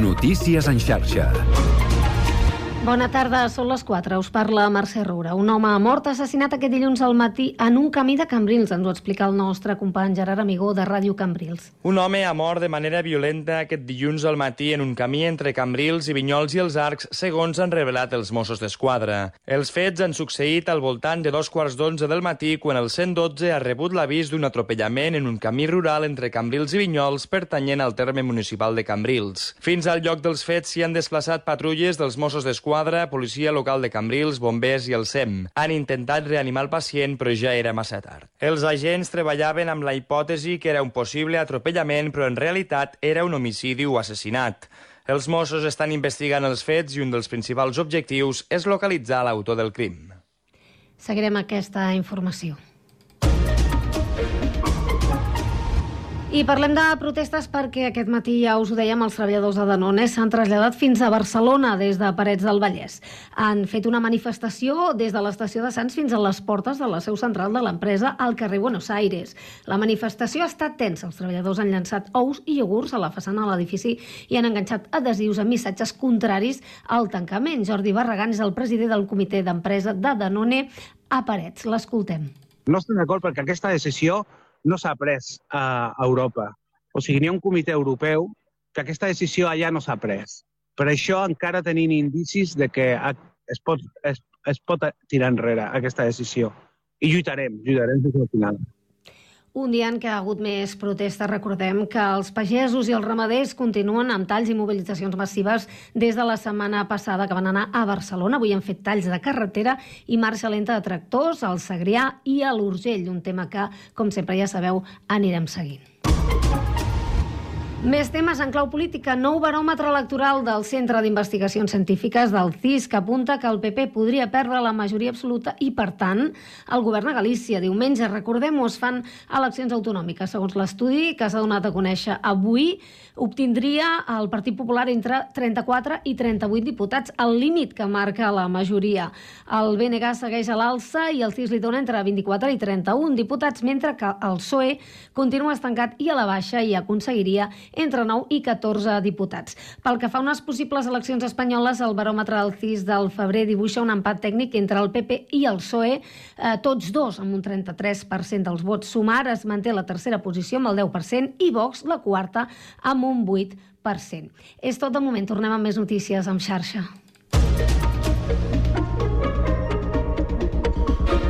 Notícies en xarxa. Bona tarda, són les 4. Us parla Mercè Roura. Un home mort assassinat aquest dilluns al matí en un camí de Cambrils. Ens ho explica el nostre company Gerard Amigó de Ràdio Cambrils. Un home ha mort de manera violenta aquest dilluns al matí en un camí entre Cambrils i Vinyols i els Arcs, segons han revelat els Mossos d'Esquadra. Els fets han succeït al voltant de dos quarts d'onze del matí quan el 112 ha rebut l'avís d'un atropellament en un camí rural entre Cambrils i Vinyols pertanyent al terme municipal de Cambrils. Fins al lloc dels fets s'hi han desplaçat patrulles dels Mossos d'Esquadra d'Esquadra, policia local de Cambrils, bombers i el SEM. Han intentat reanimar el pacient, però ja era massa tard. Els agents treballaven amb la hipòtesi que era un possible atropellament, però en realitat era un homicidi o assassinat. Els Mossos estan investigant els fets i un dels principals objectius és localitzar l'autor del crim. Seguirem aquesta informació. I parlem de protestes perquè aquest matí ja us ho dèiem, els treballadors de Danone s'han traslladat fins a Barcelona des de Parets del Vallès. Han fet una manifestació des de l'estació de Sants fins a les portes de la seu central de l'empresa al carrer Buenos Aires. La manifestació ha estat tensa. Els treballadors han llançat ous i iogurts a la façana de l'edifici i han enganxat adhesius amb missatges contraris al tancament. Jordi Barragán és el president del comitè d'empresa de Danone a Parets. L'escoltem. No estem d'acord perquè aquesta decisió no s'ha pres a Europa. O sigui, n'hi ha un comitè europeu que aquesta decisió allà no s'ha pres. Per això encara tenim indicis de que es pot, es, es pot tirar enrere aquesta decisió. I lluitarem, lluitarem fins al final. Un dia en què ha hagut més protestes, recordem que els pagesos i els ramaders continuen amb talls i mobilitzacions massives des de la setmana passada que van anar a Barcelona. Avui han fet talls de carretera i marxa lenta de tractors al Segrià i a l'Urgell, un tema que, com sempre ja sabeu, anirem seguint. Més temes en clau política. Nou baròmetre electoral del Centre d'Investigacions Científiques del CIS que apunta que el PP podria perdre la majoria absoluta i, per tant, el govern a Galícia. Diumenge, recordem-ho, es fan eleccions autonòmiques. Segons l'estudi que s'ha donat a conèixer avui, obtindria el Partit Popular entre 34 i 38 diputats, al límit que marca la majoria. El BNG segueix a l'alça i el CIS li dona entre 24 i 31 diputats, mentre que el PSOE continua estancat i a la baixa i aconseguiria entre 9 i 14 diputats. Pel que fa a unes possibles eleccions espanyoles, el baròmetre del CIS del febrer dibuixa un empat tècnic entre el PP i el PSOE, eh, tots dos amb un 33% dels vots. Sumar es manté la tercera posició amb el 10% i Vox la quarta amb un 8%. És tot de moment. Tornem amb més notícies amb xarxa.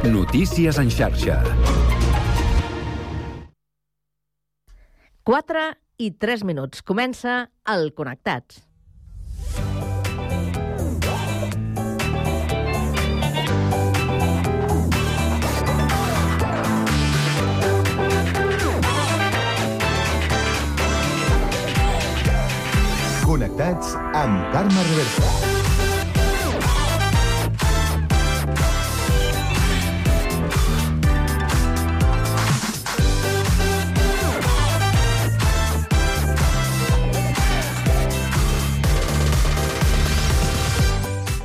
Notícies en xarxa. 4 i 3 minuts. Comença el Connectats. Connectats amb Carme Reversa.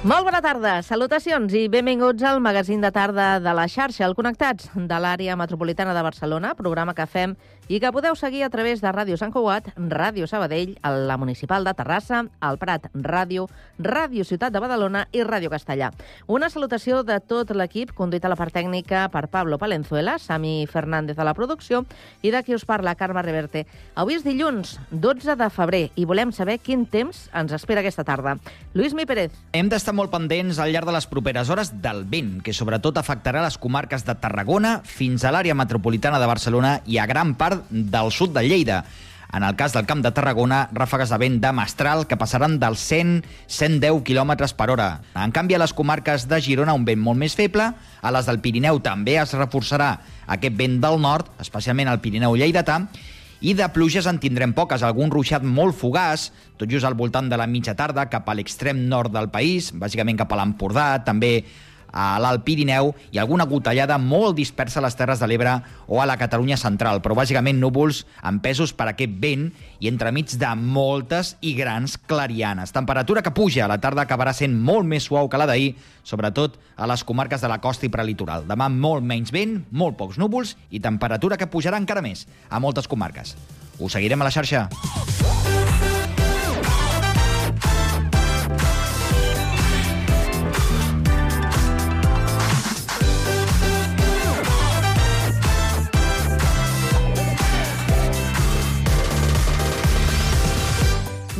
Molt bona tarda, salutacions i benvinguts al magazín de tarda de la xarxa, el Connectats de l'àrea metropolitana de Barcelona, programa que fem i que podeu seguir a través de Ràdio Sant Cugat, Ràdio Sabadell, la Municipal de Terrassa, el Prat Ràdio, Ràdio Ciutat de Badalona i Ràdio Castellà. Una salutació de tot l'equip, conduït a la part tècnica per Pablo Palenzuela, Sami Fernández a la producció i de qui us parla, Carme Reverte. Avui és dilluns, 12 de febrer, i volem saber quin temps ens espera aquesta tarda. Lluís Mi Pérez. Hem d'estar estar molt pendents al llarg de les properes hores del vent, que sobretot afectarà les comarques de Tarragona fins a l'àrea metropolitana de Barcelona i a gran part del sud de Lleida. En el cas del Camp de Tarragona, ràfegues de vent de mestral que passaran dels 100-110 km per hora. En canvi, a les comarques de Girona, un vent molt més feble, a les del Pirineu també es reforçarà aquest vent del nord, especialment al Pirineu lleidatà, i de pluges en tindrem poques, algun ruixat molt fugaç, tot just al voltant de la mitja tarda, cap a l'extrem nord del país, bàsicament cap a l'Empordà, també a l'Alt Pirineu i alguna gotellada molt dispersa a les Terres de l'Ebre o a la Catalunya central, però bàsicament núvols empesos per aquest vent i entremig de moltes i grans clarianes. Temperatura que puja, a la tarda acabarà sent molt més suau que la d'ahir, sobretot a les comarques de la costa i prelitoral. Demà molt menys vent, molt pocs núvols i temperatura que pujarà encara més a moltes comarques. Us seguirem a la xarxa.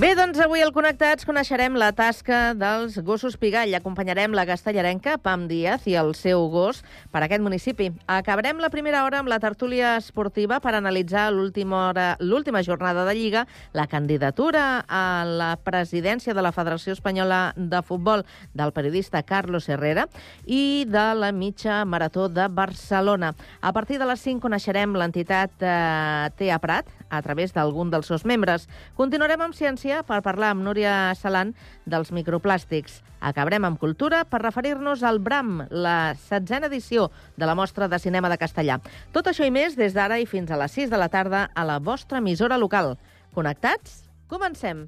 Bé, doncs avui al Connectats coneixerem la tasca dels gossos pigall. Acompanyarem la castellarenca Pam Díaz i el seu gos per aquest municipi. Acabarem la primera hora amb la tertúlia esportiva per analitzar l'última jornada de Lliga, la candidatura a la presidència de la Federació Espanyola de Futbol del periodista Carlos Herrera i de la mitja marató de Barcelona. A partir de les 5 coneixerem l'entitat eh, TEA Prat a través d'algun dels seus membres. Continuarem amb ciència per parlar amb Núria Salant dels microplàstics. Acabarem amb cultura per referir-nos al BRAM, la setzena edició de la mostra de cinema de castellà. Tot això i més des d'ara i fins a les 6 de la tarda a la vostra emissora local. Connectats? Comencem!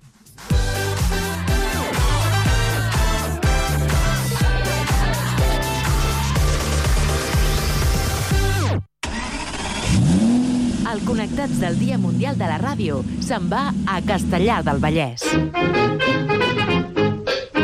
El Connectats del Dia Mundial de la Ràdio se'n va a Castellar del Vallès.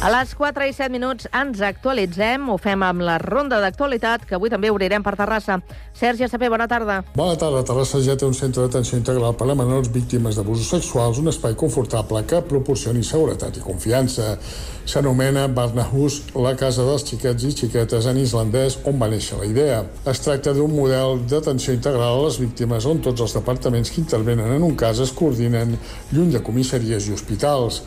A les 4 i 7 minuts ens actualitzem, ho fem amb la ronda d'actualitat, que avui també obrirem per Terrassa. Sergi Sapé, bona tarda. Bona tarda. Terrassa ja té un centre d'atenció integral per a menors víctimes d'abusos sexuals, un espai confortable que proporcioni seguretat i confiança. S'anomena Barnahus, la casa dels xiquets i xiquetes en islandès, on va néixer la idea. Es tracta d'un model d'atenció integral a les víctimes on tots els departaments que intervenen en un cas es coordinen lluny de comissaries i hospitals.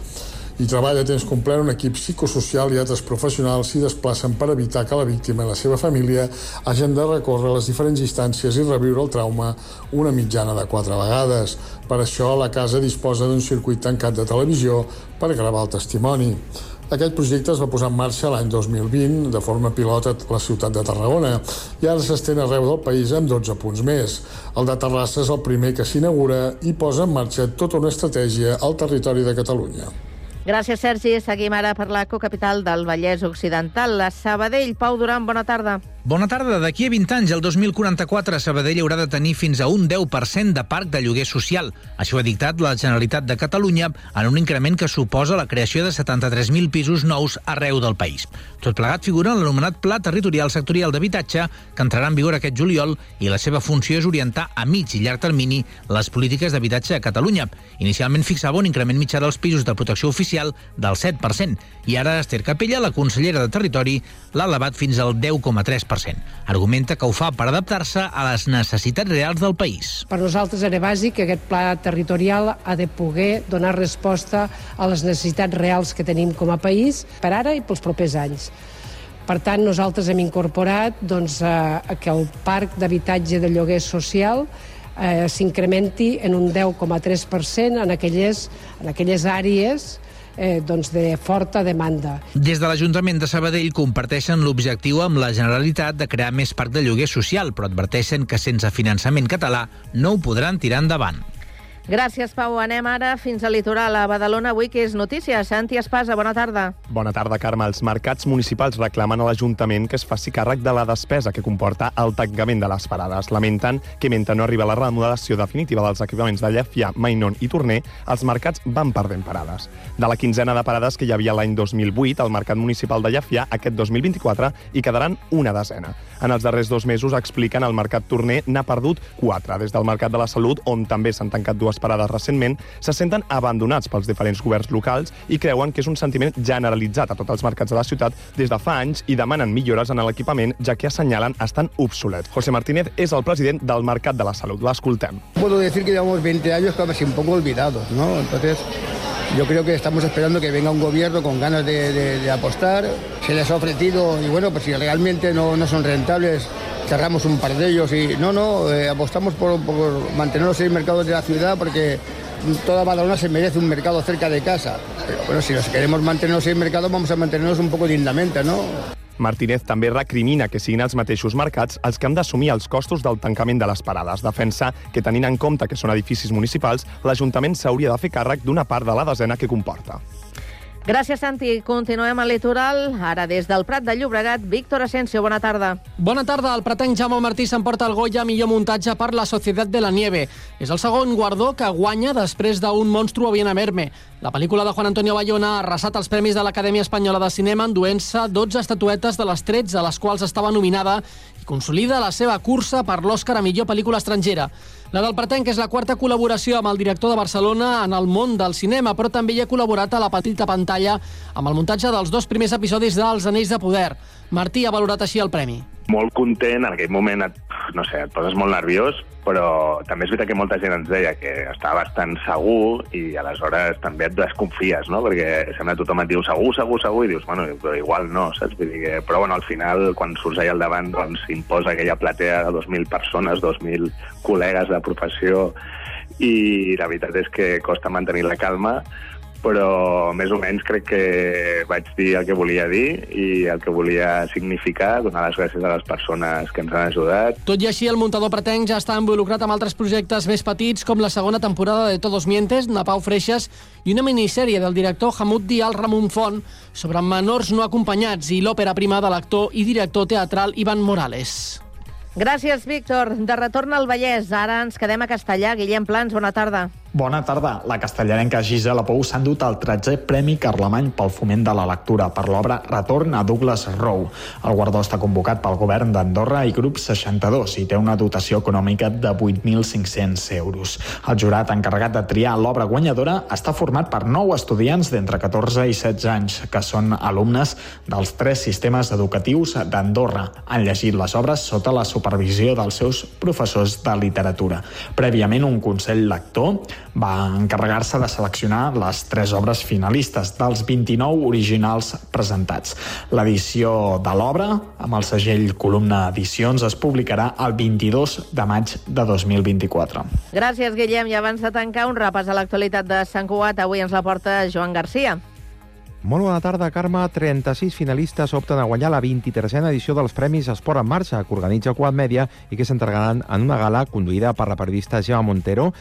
Hi treballa a temps complet un equip psicosocial i altres professionals s'hi desplacen per evitar que la víctima i la seva família hagin de recórrer les diferents instàncies i reviure el trauma una mitjana de quatre vegades. Per això, la casa disposa d'un circuit tancat de televisió per gravar el testimoni. Aquest projecte es va posar en marxa l'any 2020 de forma pilot a la ciutat de Tarragona i ara s'estén arreu del país amb 12 punts més. El de Terrassa és el primer que s'inaugura i posa en marxa tota una estratègia al territori de Catalunya. Gràcies, Sergi. Seguim ara per la cocapital del Vallès Occidental, la Sabadell. Pau Duran, bona tarda. Bona tarda. D'aquí a 20 anys, el 2044, Sabadell haurà de tenir fins a un 10% de parc de lloguer social. Això ha dictat la Generalitat de Catalunya en un increment que suposa la creació de 73.000 pisos nous arreu del país. Tot plegat figura en l'anomenat Pla Territorial Sectorial d'Habitatge, que entrarà en vigor aquest juliol, i la seva funció és orientar a mig i llarg termini les polítiques d'habitatge a Catalunya. Inicialment fixava un increment mitjà dels pisos de protecció oficial del 7%, i ara Esther Capella, la consellera de Territori, l'ha elevat fins al 10,3%. Argumenta que ho fa per adaptar-se a les necessitats reals del país. Per nosaltres era bàsic que aquest pla territorial ha de poder donar resposta a les necessitats reals que tenim com a país per ara i pels propers anys. Per tant, nosaltres hem incorporat doncs, eh, que el parc d'habitatge de lloguer social eh, s'incrementi en un 10,3% en aquelles, en aquelles àrees eh, doncs de forta demanda. Des de l'Ajuntament de Sabadell comparteixen l'objectiu amb la Generalitat de crear més parc de lloguer social, però adverteixen que sense finançament català no ho podran tirar endavant. Gràcies, Pau. Anem ara fins al litoral, a Badalona, avui que és notícia. Santi Espasa, bona tarda. Bona tarda, Carme. Els mercats municipals reclamen a l'Ajuntament que es faci càrrec de la despesa que comporta el tancament de les parades. Lamenten que mentre no arriba la remodelació definitiva dels equipaments de Llefià, Mainon i Torner, els mercats van perdent parades. De la quinzena de parades que hi havia l'any 2008 al Mercat Municipal de Llefià, aquest 2024 hi quedaran una desena. En els darrers dos mesos, expliquen, el Mercat Torner n'ha perdut quatre, des del Mercat de la Salut, on també s'han tancat dues parades recentment, se senten abandonats pels diferents governs locals i creuen que és un sentiment generalitzat a tots els mercats de la ciutat des de fa anys i demanen millores en l'equipament, ja que assenyalen estan obsolets. José Martínez és el president del Mercat de la Salut. L'escoltem. Puedo decir que llevamos 20 años casi un poco olvidados, ¿no? Entonces, yo creo que estamos esperando que venga un gobierno con ganas de, de, de apostar. Se les ha ofrecido, y bueno, pues si realmente no, no son rentables, cerramos un par de ellos y no, no, eh, apostamos por, por mantener en mercados de la ciudad porque toda Badalona se merece un mercado cerca de casa. Pero bueno, si nos queremos mantenernos en mercado, vamos a mantenernos un poco dignamente, ¿no? Martínez també recrimina que siguin els mateixos mercats els que han d'assumir els costos del tancament de les parades. Defensa que, tenint en compte que són edificis municipals, l'Ajuntament s'hauria de fer càrrec d'una part de la desena que comporta. Gràcies, Santi. Continuem al litoral. Ara, des del Prat de Llobregat, Víctor Asensio, bona tarda. Bona tarda. El pratenc Jaume Martí s'emporta el Goya millor muntatge per la Societat de la Nieve. És el segon guardó que guanya després d'un monstru a Viena Merme. La pel·lícula de Juan Antonio Bayona ha arrasat els premis de l'Acadèmia Espanyola de Cinema enduent-se 12 estatuetes de les 13 a les quals estava nominada i consolida la seva cursa per l'Oscar a millor pel·lícula estrangera. La del Pretenc és la quarta col·laboració amb el director de Barcelona en el món del cinema, però també hi ha col·laborat a la petita pantalla amb el muntatge dels dos primers episodis dels Anells de Poder. Martí ha valorat així el premi. Molt content, en aquell moment et, no sé, et poses molt nerviós, però també és veritat que molta gent ens deia que estava bastant segur i aleshores també et desconfies, no? Perquè sembla que tothom et diu segur, segur, segur, i dius, bueno, però igual no, saps? Vull dir que, però bueno, al final, quan surts allà al davant, doncs s'imposa aquella platea de 2.000 persones, 2.000 col·legues de professió, i la veritat és que costa mantenir la calma, però més o menys crec que vaig dir el que volia dir i el que volia significar, donar les gràcies a les persones que ens han ajudat. Tot i així, el muntador pretenc ja està involucrat amb altres projectes més petits, com la segona temporada de Todos Mientes, Napau Freixas, i una minissèrie del director Hamud Dial Ramon Font sobre menors no acompanyats i l'òpera prima de l'actor i director teatral Ivan Morales. Gràcies, Víctor. De retorn al Vallès. Ara ens quedem a Castellà. Guillem Plans, bona tarda. Bona tarda. La castellarenca Gisela Pou s'ha endut el 13è Premi Carlemany pel foment de la lectura per l'obra Retorn a Douglas Rowe. El guardó està convocat pel govern d'Andorra i grup 62 i té una dotació econòmica de 8.500 euros. El jurat encarregat de triar l'obra guanyadora està format per nou estudiants d'entre 14 i 16 anys, que són alumnes dels tres sistemes educatius d'Andorra. Han llegit les obres sota la supervisió dels seus professors de literatura. Prèviament, un consell lector va encarregar-se de seleccionar les tres obres finalistes dels 29 originals presentats. L'edició de l'obra, amb el segell Columna Edicions, es publicarà el 22 de maig de 2024. Gràcies, Guillem. I abans de tancar, un repàs a l'actualitat de Sant Cugat. Avui ens la porta Joan Garcia. Molt bona tarda, Carme. 36 finalistes opten a guanyar la 23a edició dels Premis Esport en Marxa, que organitza Quad Media i que s'entregaran en una gala conduïda per la periodista Gemma Montero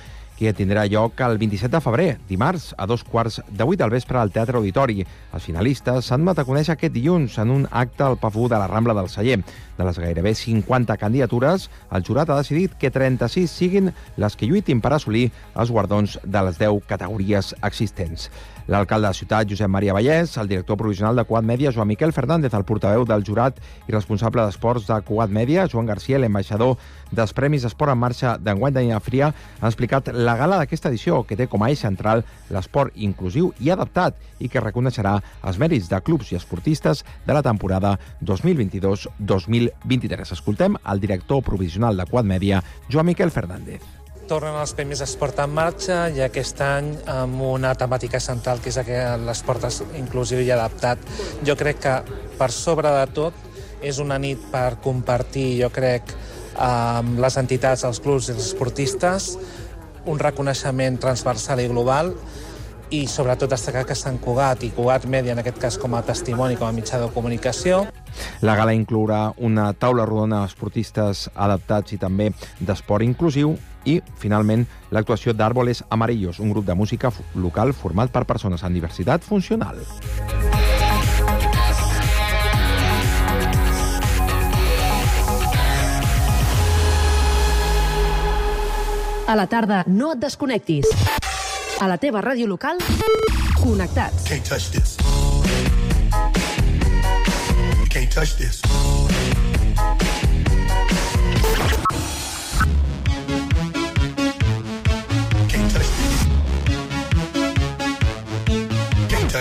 que tindrà lloc el 27 de febrer, dimarts, a dos quarts de vuit del vespre al Teatre Auditori. Els finalistes s'han a conèixer aquest dilluns en un acte al Pafú de la Rambla del Celler. De les gairebé 50 candidatures, el jurat ha decidit que 36 siguin les que lluitin per assolir els guardons de les 10 categories existents. L'alcalde de ciutat, Josep Maria Vallès, el director provisional de Cugat Mèdia, Joan Miquel Fernández, el portaveu del jurat i responsable d'esports de Cugat Mèdia, Joan Garcia, l'ambaixador dels Premis Esport en Marxa d'enguany de Fria, han explicat la gala d'aquesta edició, que té com a eix central l'esport inclusiu i adaptat i que reconeixerà els mèrits de clubs i esportistes de la temporada 2022-2023. Escoltem el director provisional de Quad Mèdia, Joan Miquel Fernández tornen els Premis Esport en Marxa i aquest any amb una temàtica central que és l'esport inclusiu i adaptat. Jo crec que per sobre de tot és una nit per compartir, jo crec, amb les entitats, els clubs i els esportistes un reconeixement transversal i global i sobretot destacar que Sant Cugat i Cugat Media, en aquest cas com a testimoni, com a mitjà de comunicació. La gala inclourà una taula rodona esportistes adaptats i també d'esport inclusiu i, finalment, l'actuació d'Àrboles Amarillos, un grup de música local format per persones amb diversitat funcional. A la tarda, no et desconnectis. A la teva ràdio local, connectats. Can't touch this. Can't touch this.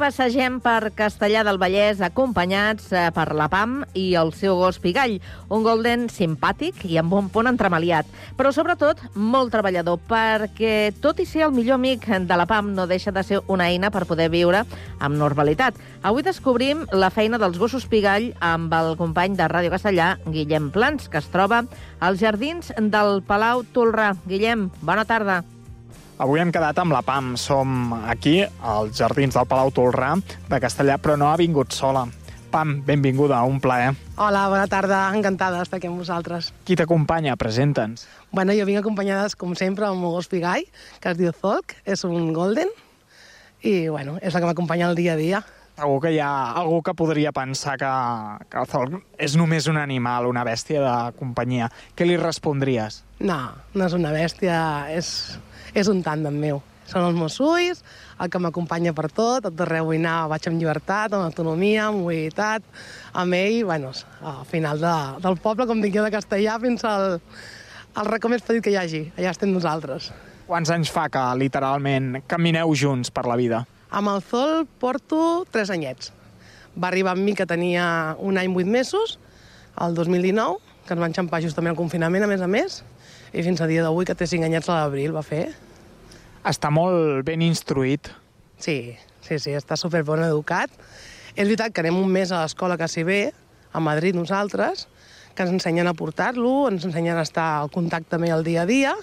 Passegem per Castellà del Vallès acompanyats eh, per la PAM i el seu gos Pigall, un golden simpàtic i amb bon pont entremaliat, però sobretot molt treballador, perquè tot i ser el millor amic de la PAM no deixa de ser una eina per poder viure amb normalitat. Avui descobrim la feina dels gossos Pigall amb el company de Ràdio Castellà, Guillem Plans, que es troba als jardins del Palau Tolrà. Guillem, bona tarda. Avui hem quedat amb la PAM. Som aquí, als jardins del Palau Tolrà de Castellà, però no ha vingut sola. Pam, benvinguda, un plaer. Hola, bona tarda, encantada d'estar aquí amb vosaltres. Qui t'acompanya? Presenta'ns. Bueno, jo vinc acompanyada, com sempre, amb el gos Pigall, que es diu Zolk, és un golden, i bueno, és la que m'acompanya el dia a dia. Segur que hi ha algú que podria pensar que, que el Zolk és només un animal, una bèstia de companyia. Què li respondries? No, no és una bèstia, és, és un tàndem meu. Són els meus ulls, el que m'acompanya per tot, tot arreu vull anar, vaig amb llibertat, amb autonomia, amb mobilitat, amb ell, bueno, al final de, del poble, com dic jo de castellà, fins al, al racó més petit que hi hagi. Allà estem nosaltres. Quants anys fa que, literalment, camineu junts per la vida? Amb el Zol porto tres anyets. Va arribar amb mi que tenia un any vuit mesos, el 2019, que ens va enxampar justament el confinament, a més a més, i fins a dia d'avui, que té cinc anyets a l'abril, va fer. Està molt ben instruït. Sí, sí, sí, està super bon educat. És veritat que anem un mes a l'escola que s'hi ve, a Madrid nosaltres, que ens ensenyen a portar-lo, ens ensenyen a estar al contacte amb el dia a dia,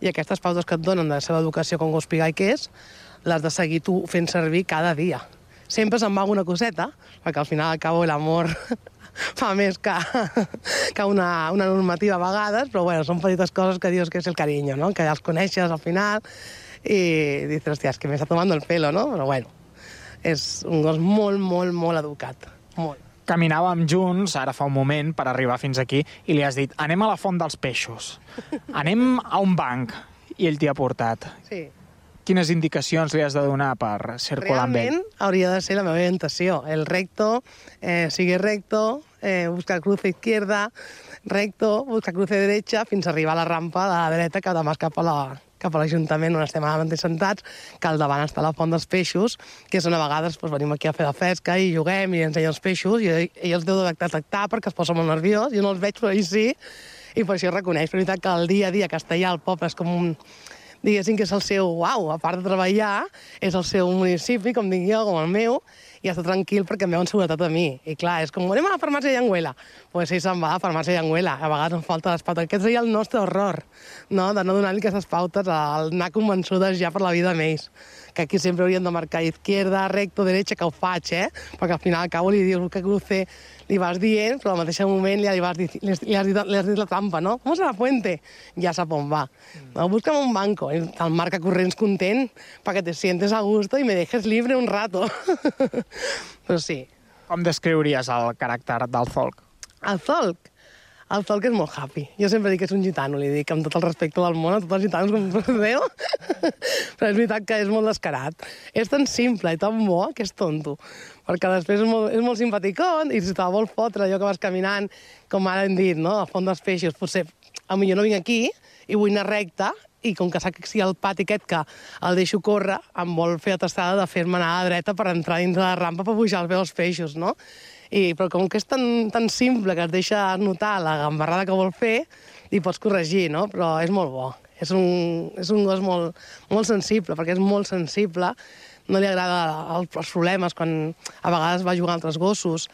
i aquestes pautes que et donen de la seva educació com gos pigall que és, les de seguir tu fent servir cada dia. Sempre se'n va alguna coseta, perquè al final al cabo l'amor fa més que, que una, una normativa a vegades, però bueno, són petites coses que dius que és el carinyo, no? que ja els coneixes al final i dius, hòstia, és que m'està tomando el pelo, no? Però bueno, és un gos molt, molt, molt educat. Molt. Caminàvem junts, ara fa un moment, per arribar fins aquí, i li has dit, anem a la font dels peixos, anem a un banc, i ell t'hi ha portat. Sí. Quines indicacions li has de donar per circular amb ell? Realment hauria de ser la meva orientació. El recto, eh, sigue recto, eh, busca cruce izquierda, recto, busca cruce derecha, fins a arribar a la rampa de la dreta que demà cap a la, cap a l'Ajuntament on estem ara mateix sentats, que al davant està la Font dels Peixos, que és on a vegades doncs, venim aquí a fer la fresca i juguem i ensenyem els peixos, i ell, els deu de detectar perquè es posa molt nerviós, jo no els veig però ell sí, i per això reconeix. Però veritat que el dia a dia castellà al poble és com un, diguéssim que és el seu, uau, a part de treballar, és el seu municipi, com dic jo, com el meu, i està tranquil perquè em veuen seguretat a mi. I clar, és com, anem a la farmàcia de Llenguela. Doncs pues sí, se'n va a la farmàcia de Llenguela. A vegades em falta les pautes. Aquest seria el nostre horror, no? de no donar-li aquestes pautes, al anar convençudes ja per la vida ells que aquí sempre haurien de marcar izquierda, recto, derecha, que ho faig, eh? Perquè al final al cabo li dius que cruce, li vas dient, però al mateix moment li, vas dir, li, has, dit, li has dit la trampa, no? Com és la fuente? Ja sap on va. No, busca'm un banco. I el marca corrents content perquè te sientes a gusto i me dejes libre un rato. però sí. Com descriuries el caràcter del Zolk? El Zolk? El Zolk és molt happy. Jo sempre dic que és un gitano, li dic amb tot el respecte del món a tots els gitanos com podeu, però és veritat que és molt descarat. És tan simple i tan bo que és tonto, perquè després és molt, és molt simpaticón i si te vol fotre allò que vas caminant, com ara hem dit, no? al fons dels peixos, potser a jo no vinc aquí i vull anar recte i com que que si el pati aquest que el deixo córrer, em vol fer atestada de fer-me anar a la dreta per entrar dins de la rampa per pujar els els peixos, no? I, però com que és tan, tan simple que es deixa notar la gambarrada que vol fer, li pots corregir, no? Però és molt bo. És un, és un gos molt, molt sensible, perquè és molt sensible no li agrada el- els problemes, quan a vegades va jugar altres gossos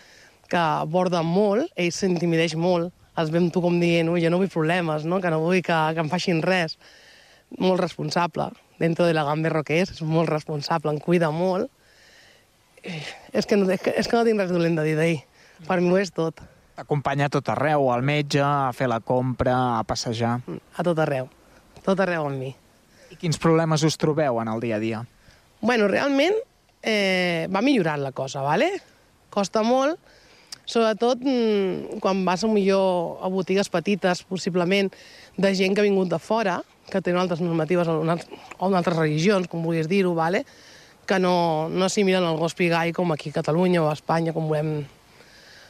que borden molt, ell s'intimideix molt, es ve amb tu com dient, jo no vull problemes, no? que no vull que, que em facin res. Molt responsable, dentro de la gamberro que és, és molt responsable, em cuida molt. Eh, És que no, és que, és que no tinc res dolent de dir d'ell, per mi ho és tot. T'acompanya a tot arreu, al metge, a fer la compra, a passejar. A tot arreu, tot arreu amb mi. I quins problemes us trobeu en el dia a dia? Bueno, realment eh, va millorant la cosa, ¿vale? Costa molt, sobretot mm, quan vas a millor a botigues petites, possiblement, de gent que ha vingut de fora, que tenen altres normatives o en altres religions, com vulguis dir-ho, ¿vale? que no, no assimilen el gos pigai com aquí a Catalunya o a Espanya, com volem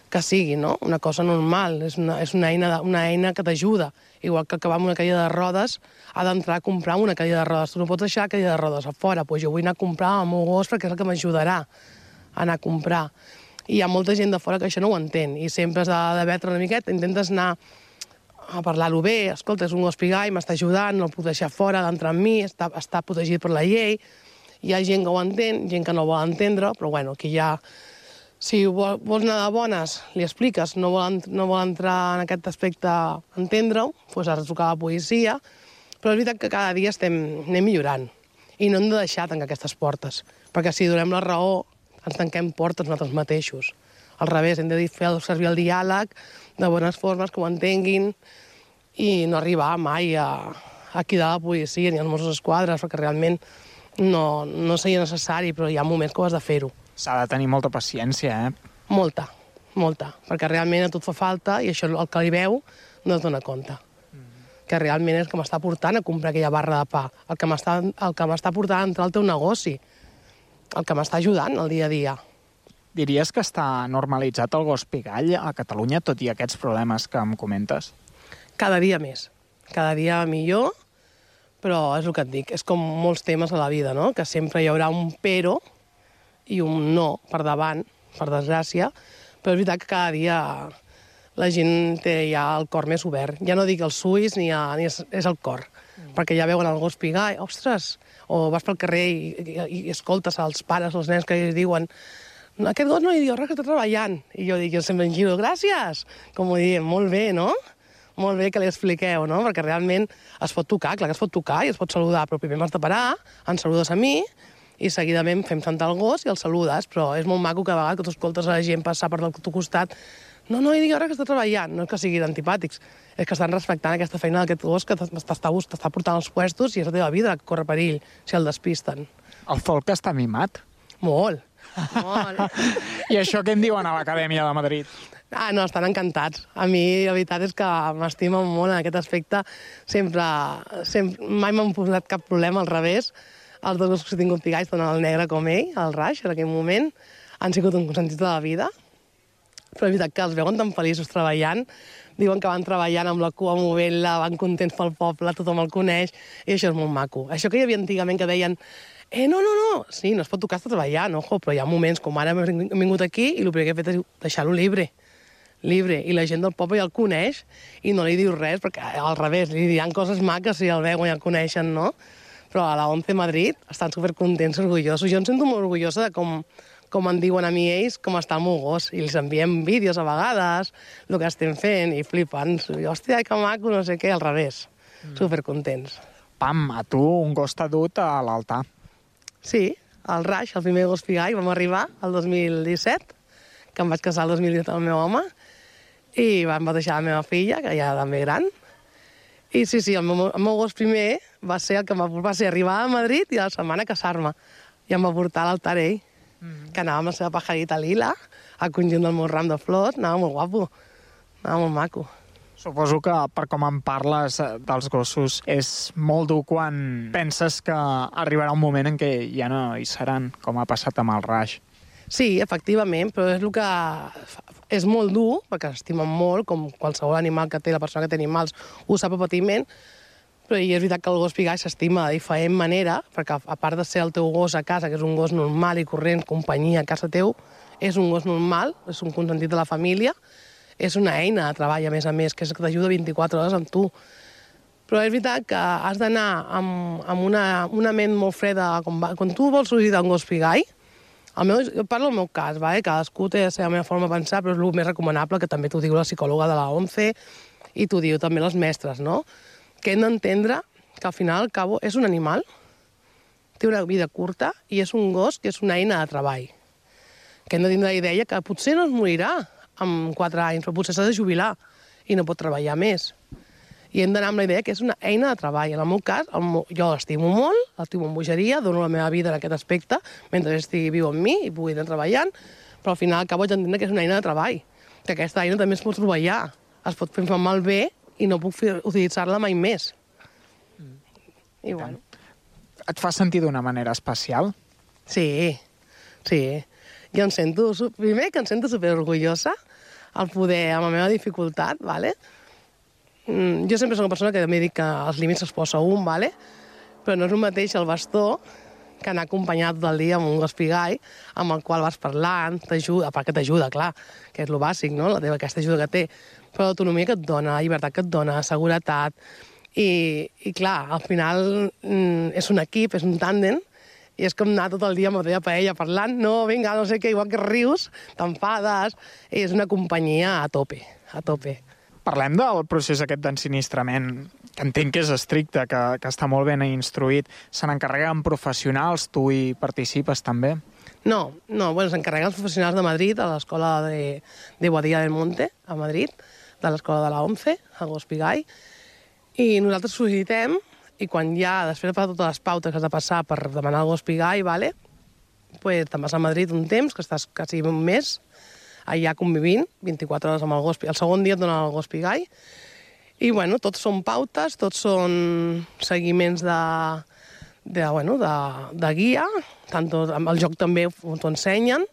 que sigui, no? Una cosa normal, és una, és una, eina, de- una eina que t'ajuda. Igual que acabar amb una cadira de rodes, ha d'entrar a comprar una cadira de rodes. Tu no pots deixar la cadira de rodes a fora, doncs jo vull anar a comprar el meu gos perquè és el que m'ajudarà a anar a comprar. I hi ha molta gent de fora que això no ho entén, i sempre has vetre una miqueta, intentes anar a parlar-ho bé, escolta, és un gos pigai, m'està ajudant, no el puc deixar fora, d'entrar amb mi, està, està protegit per la llei. Hi ha gent que ho entén, gent que no ho vol entendre, però bueno, aquí ha... Si vol, vols anar de bones, li expliques, no vol, no vol entrar en aquest aspecte a entendre-ho, doncs has de trucar a la policia, però és veritat que cada dia estem, anem millorant i no hem de deixar tancar aquestes portes, perquè si donem la raó ens tanquem portes nosaltres mateixos. Al revés, hem de fer servir el diàleg de bones formes, que ho entenguin, i no arribar mai a, a cridar la policia ni als Mossos d'Esquadra, perquè realment no, no seria necessari, però hi ha moments que ho has de fer-ho. S'ha de tenir molta paciència, eh? Molta, molta, perquè realment a tu et fa falta i això el que li veu no es dona compte. Que realment és el que m'està portant a comprar aquella barra de pa, el que m'està el portant a entrar al teu negoci, el que m'està ajudant al dia a dia. Diries que està normalitzat el gos pigall a Catalunya, tot i aquests problemes que em comentes? Cada dia més, cada dia millor, però és el que et dic, és com molts temes a la vida, no? que sempre hi haurà un però i un no per davant, per desgràcia, però és veritat que cada dia la gent té ja el cor més obert. Ja no dic els ulls ni, a, ni és, és el cor, mm. perquè ja veuen el gos pigar, ostres, o vas pel carrer i, i, i escoltes als pares, els nens que diuen aquest gos no li diu res que està treballant. I jo dic, jo sempre em giro, gràcies, com ho diem, molt bé, no? Molt bé que li expliqueu, no? Perquè realment es pot tocar, clar que es pot tocar i es pot saludar, però primer m'has de parar, em saludes a mi, i seguidament fem sentar el gos i el saludes, però és molt maco que a vegades que tu escoltes a la gent passar per del teu costat no, no, i digui ara que està treballant, no és que siguin antipàtics, és que estan respectant aquesta feina d'aquest gos que t'està portant als puestos i és la teva vida que corre perill si el despisten. El folk està mimat. Molt, molt. I això què en diuen a l'Acadèmia de Madrid? Ah, no, estan encantats. A mi, la veritat és que m'estimen molt en aquest aspecte. Sempre, sempre mai m'han posat cap problema, al revés. Els dos gossos que he tingut pigats, tant el negre com ell, el Raix, en aquell moment, han sigut un consentit de la vida. Però és veritat que els veuen tan feliços treballant. Diuen que van treballant amb la cua movent-la, van contents pel poble, tothom el coneix, i això és molt maco. Això que hi havia antigament que deien eh, no, no, no, sí, no es pot tocar, està treballant, ojo, però hi ha moments com ara hem vingut aquí i el primer que he fet és deixar-lo libre libre, i la gent del poble ja el coneix i no li diu res, perquè al revés, li diran coses maques si el veuen i el coneixen, no? Però a la 11 Madrid estan supercontents, orgullosos. Jo em sento molt orgullosa de com, com en diuen a mi ells, com està el meu gos, i els enviem vídeos a vegades, el que estem fent, i flipen. I, hòstia, que maco, no sé què, al revés. Mm. Supercontents. Pam, a tu un gos t'ha dut a l'altar. Sí, el Raix, el primer gos pigai, vam arribar el 2017, que em vaig casar el 2017 amb el meu home, i vam batejar la meva filla, que ja també gran. I sí, sí, el meu, el meu gos primer va ser el que em va, va ser arribar a Madrid i a la setmana casar-me. I em va portar a l'altar ell, mm. que anava amb la seva pajarita lila, al conjunt del meu ram de flors, anava molt guapo, anava molt maco. Suposo que, per com em parles eh, dels gossos, és molt dur quan penses que arribarà un moment en què ja no hi seran, com ha passat amb el Raix. Sí, efectivament, però és el que és molt dur, perquè s'estimen molt, com qualsevol animal que té la persona que té animals ho sap a patiment, però i és veritat que el gos pigai s'estima de diferent manera, perquè a part de ser el teu gos a casa, que és un gos normal i corrent, companyia a casa teu, és un gos normal, és un consentit de la família, és una eina de treball, a més a més, que t'ajuda 24 hores amb tu. Però és veritat que has d'anar amb, amb una, una ment molt freda. Com va, quan tu vols sortir d'un gos pigai, el meu, jo parlo del meu cas, vale? cadascú té la seva meva forma de pensar, però és el més recomanable, que també t'ho diu la psicòloga de la OMCE i t'ho diu també les mestres, no? Que hem d'entendre que al final, al cabo, és un animal, té una vida curta i és un gos que és una eina de treball. Que hem de tindre la idea que potser no es morirà amb 4 anys, però potser s'ha de jubilar i no pot treballar més. I hem d'anar amb la idea que és una eina de treball. En el meu cas, el meu, jo l'estimo molt, l'estimo amb bogeria, dono la meva vida en aquest aspecte, mentre estigui viu amb mi i pugui anar treballant, però al final acabo d'entendre que és una eina de treball, que aquesta eina també es pot troballar, es pot fer mal bé i no puc utilitzar-la mai més. I bueno. Et fa sentir d'una manera especial? Sí, sí. Jo em sento, primer que em sento superorgullosa al poder, amb la meva dificultat, ¿vale? Mm, jo sempre soc una persona que també dic que els límits es posa un, ¿vale? però no és el mateix el bastó que anar acompanyat tot el dia amb un gos pigai, amb el qual vas parlant, t'ajuda, a part que t'ajuda, clar, que és el bàsic, no?, la teva, aquesta ajuda que té, però l'autonomia que et dona, la llibertat que et dona, la seguretat, i, i clar, al final mm, és un equip, és un tàndem, i és com anar tot el dia amb la teva paella parlant, no, vinga, no sé què, igual que rius, t'enfades, és una companyia a tope, a tope. Parlem del procés aquest d'ensinistrament, que entenc que és estricte, que, que està molt ben instruït. Se n'encarreguen professionals, tu hi participes també? No, no, bueno, s'encarreguen els professionals de Madrid, a l'escola de, de Boadilla del Monte, a Madrid, de l'escola de la OMCE, a Gospigai, i nosaltres sol·licitem, i quan ja, després de totes les pautes que has de passar per demanar el Gospigai, vale? pues, te'n vas a Madrid un temps, que estàs quasi un mes, allà convivint, 24 hores amb el Gospi. El segon dia et donen el Gospigai, i bueno, tots són pautes, tots són seguiments de, de, bueno, de, de guia, tant tot, el joc també t'ho ensenyen,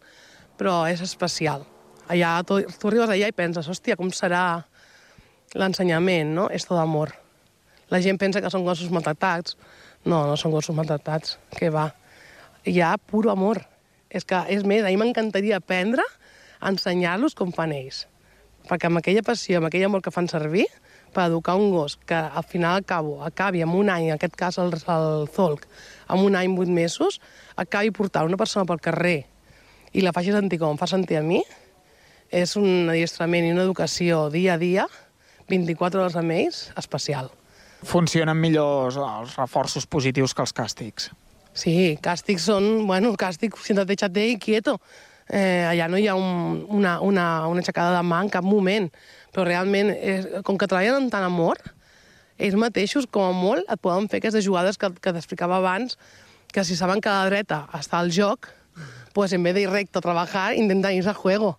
però és especial. Allà, tu, tu arribes allà i penses, hòstia, com serà l'ensenyament, no? És tot amor. La gent pensa que són gossos maltractats. No, no són gossos maltractats. Què va? Hi ha puro amor. És que, és més, a mi m'encantaria aprendre a ensenyar-los com fan ells. Perquè amb aquella passió, amb aquell amor que fan servir, per educar un gos que al final al cabo, acabi amb un any, en aquest cas el, el Zolk, amb un any, vuit mesos, acabi portant una persona pel carrer i la faci sentir com em fa sentir a mi, és un adiestrament i una educació dia a dia, 24 hores amb ells, especial. Funcionen millor els reforços positius que els càstigs. Sí, càstigs són, bueno, càstig, siéntate i quieto. Eh, allà no hi ha un, una, una, una aixecada de mà en cap moment, però realment, eh, com que treballen amb tant amor, ells mateixos, com a molt, et poden fer aquestes jugades que, que t'explicava abans, que si saben que a la dreta està el joc, pues en vez de ir recto a trabajar, intentan irse a juego.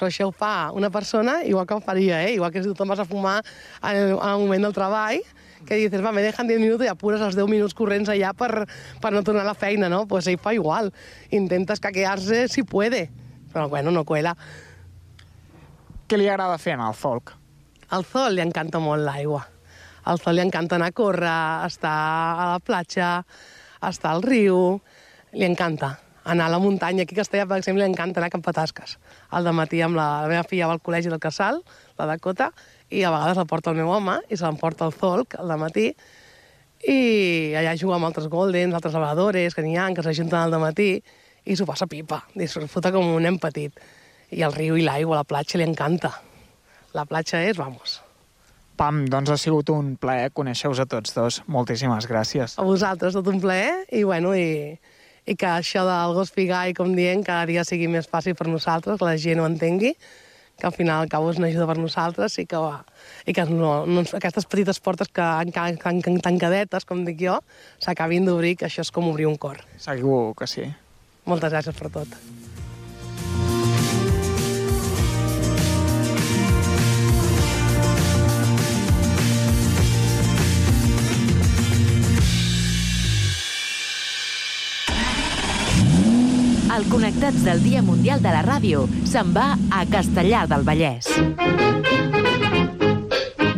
Però això ho fa una persona igual que ho faria, eh? igual que si tu te'n vas a fumar al, al moment del treball, que dices, va, me dejan 10 minuts i apures els 10 minuts corrents allà per, per no tornar a la feina, no? Pues ell fa igual. Intenta escaquear-se si puede, però bueno, no cuela. Què li agrada fer en el folk? Al Zol li encanta molt l'aigua. Al Zol li encanta anar a córrer, estar a la platja, estar al riu... Li encanta anar a la muntanya. Aquí a Castellà, per exemple, li encanta anar a Campatasques. Al matí amb la, la meva filla va al col·legi del Casal, la Dakota, i a vegades la porta el meu home i se l'emporta al Zolc al matí i allà juga amb altres goldens, altres lavadores que n'hi ha, que s'ajunten al matí i s'ho passa pipa, disfruta com un nen petit. I el riu i l'aigua, la platja, li encanta. La platja és, vamos. Pam, doncs ha sigut un plaer conèixer-vos a tots dos. Moltíssimes gràcies. A vosaltres, tot un plaer, i bueno, i, i que això del gos pigai, com dient, cada dia sigui més fàcil per nosaltres, que la gent ho entengui, que al final al cabo és una ajuda per nosaltres i que, va, i que no, no, aquestes petites portes que encara tan, tancadetes, com dic jo, s'acabin d'obrir, que això és com obrir un cor. Segur que sí. Moltes gràcies per tot. El Connectats del Dia Mundial de la Ràdio se'n va a Castellar del Vallès.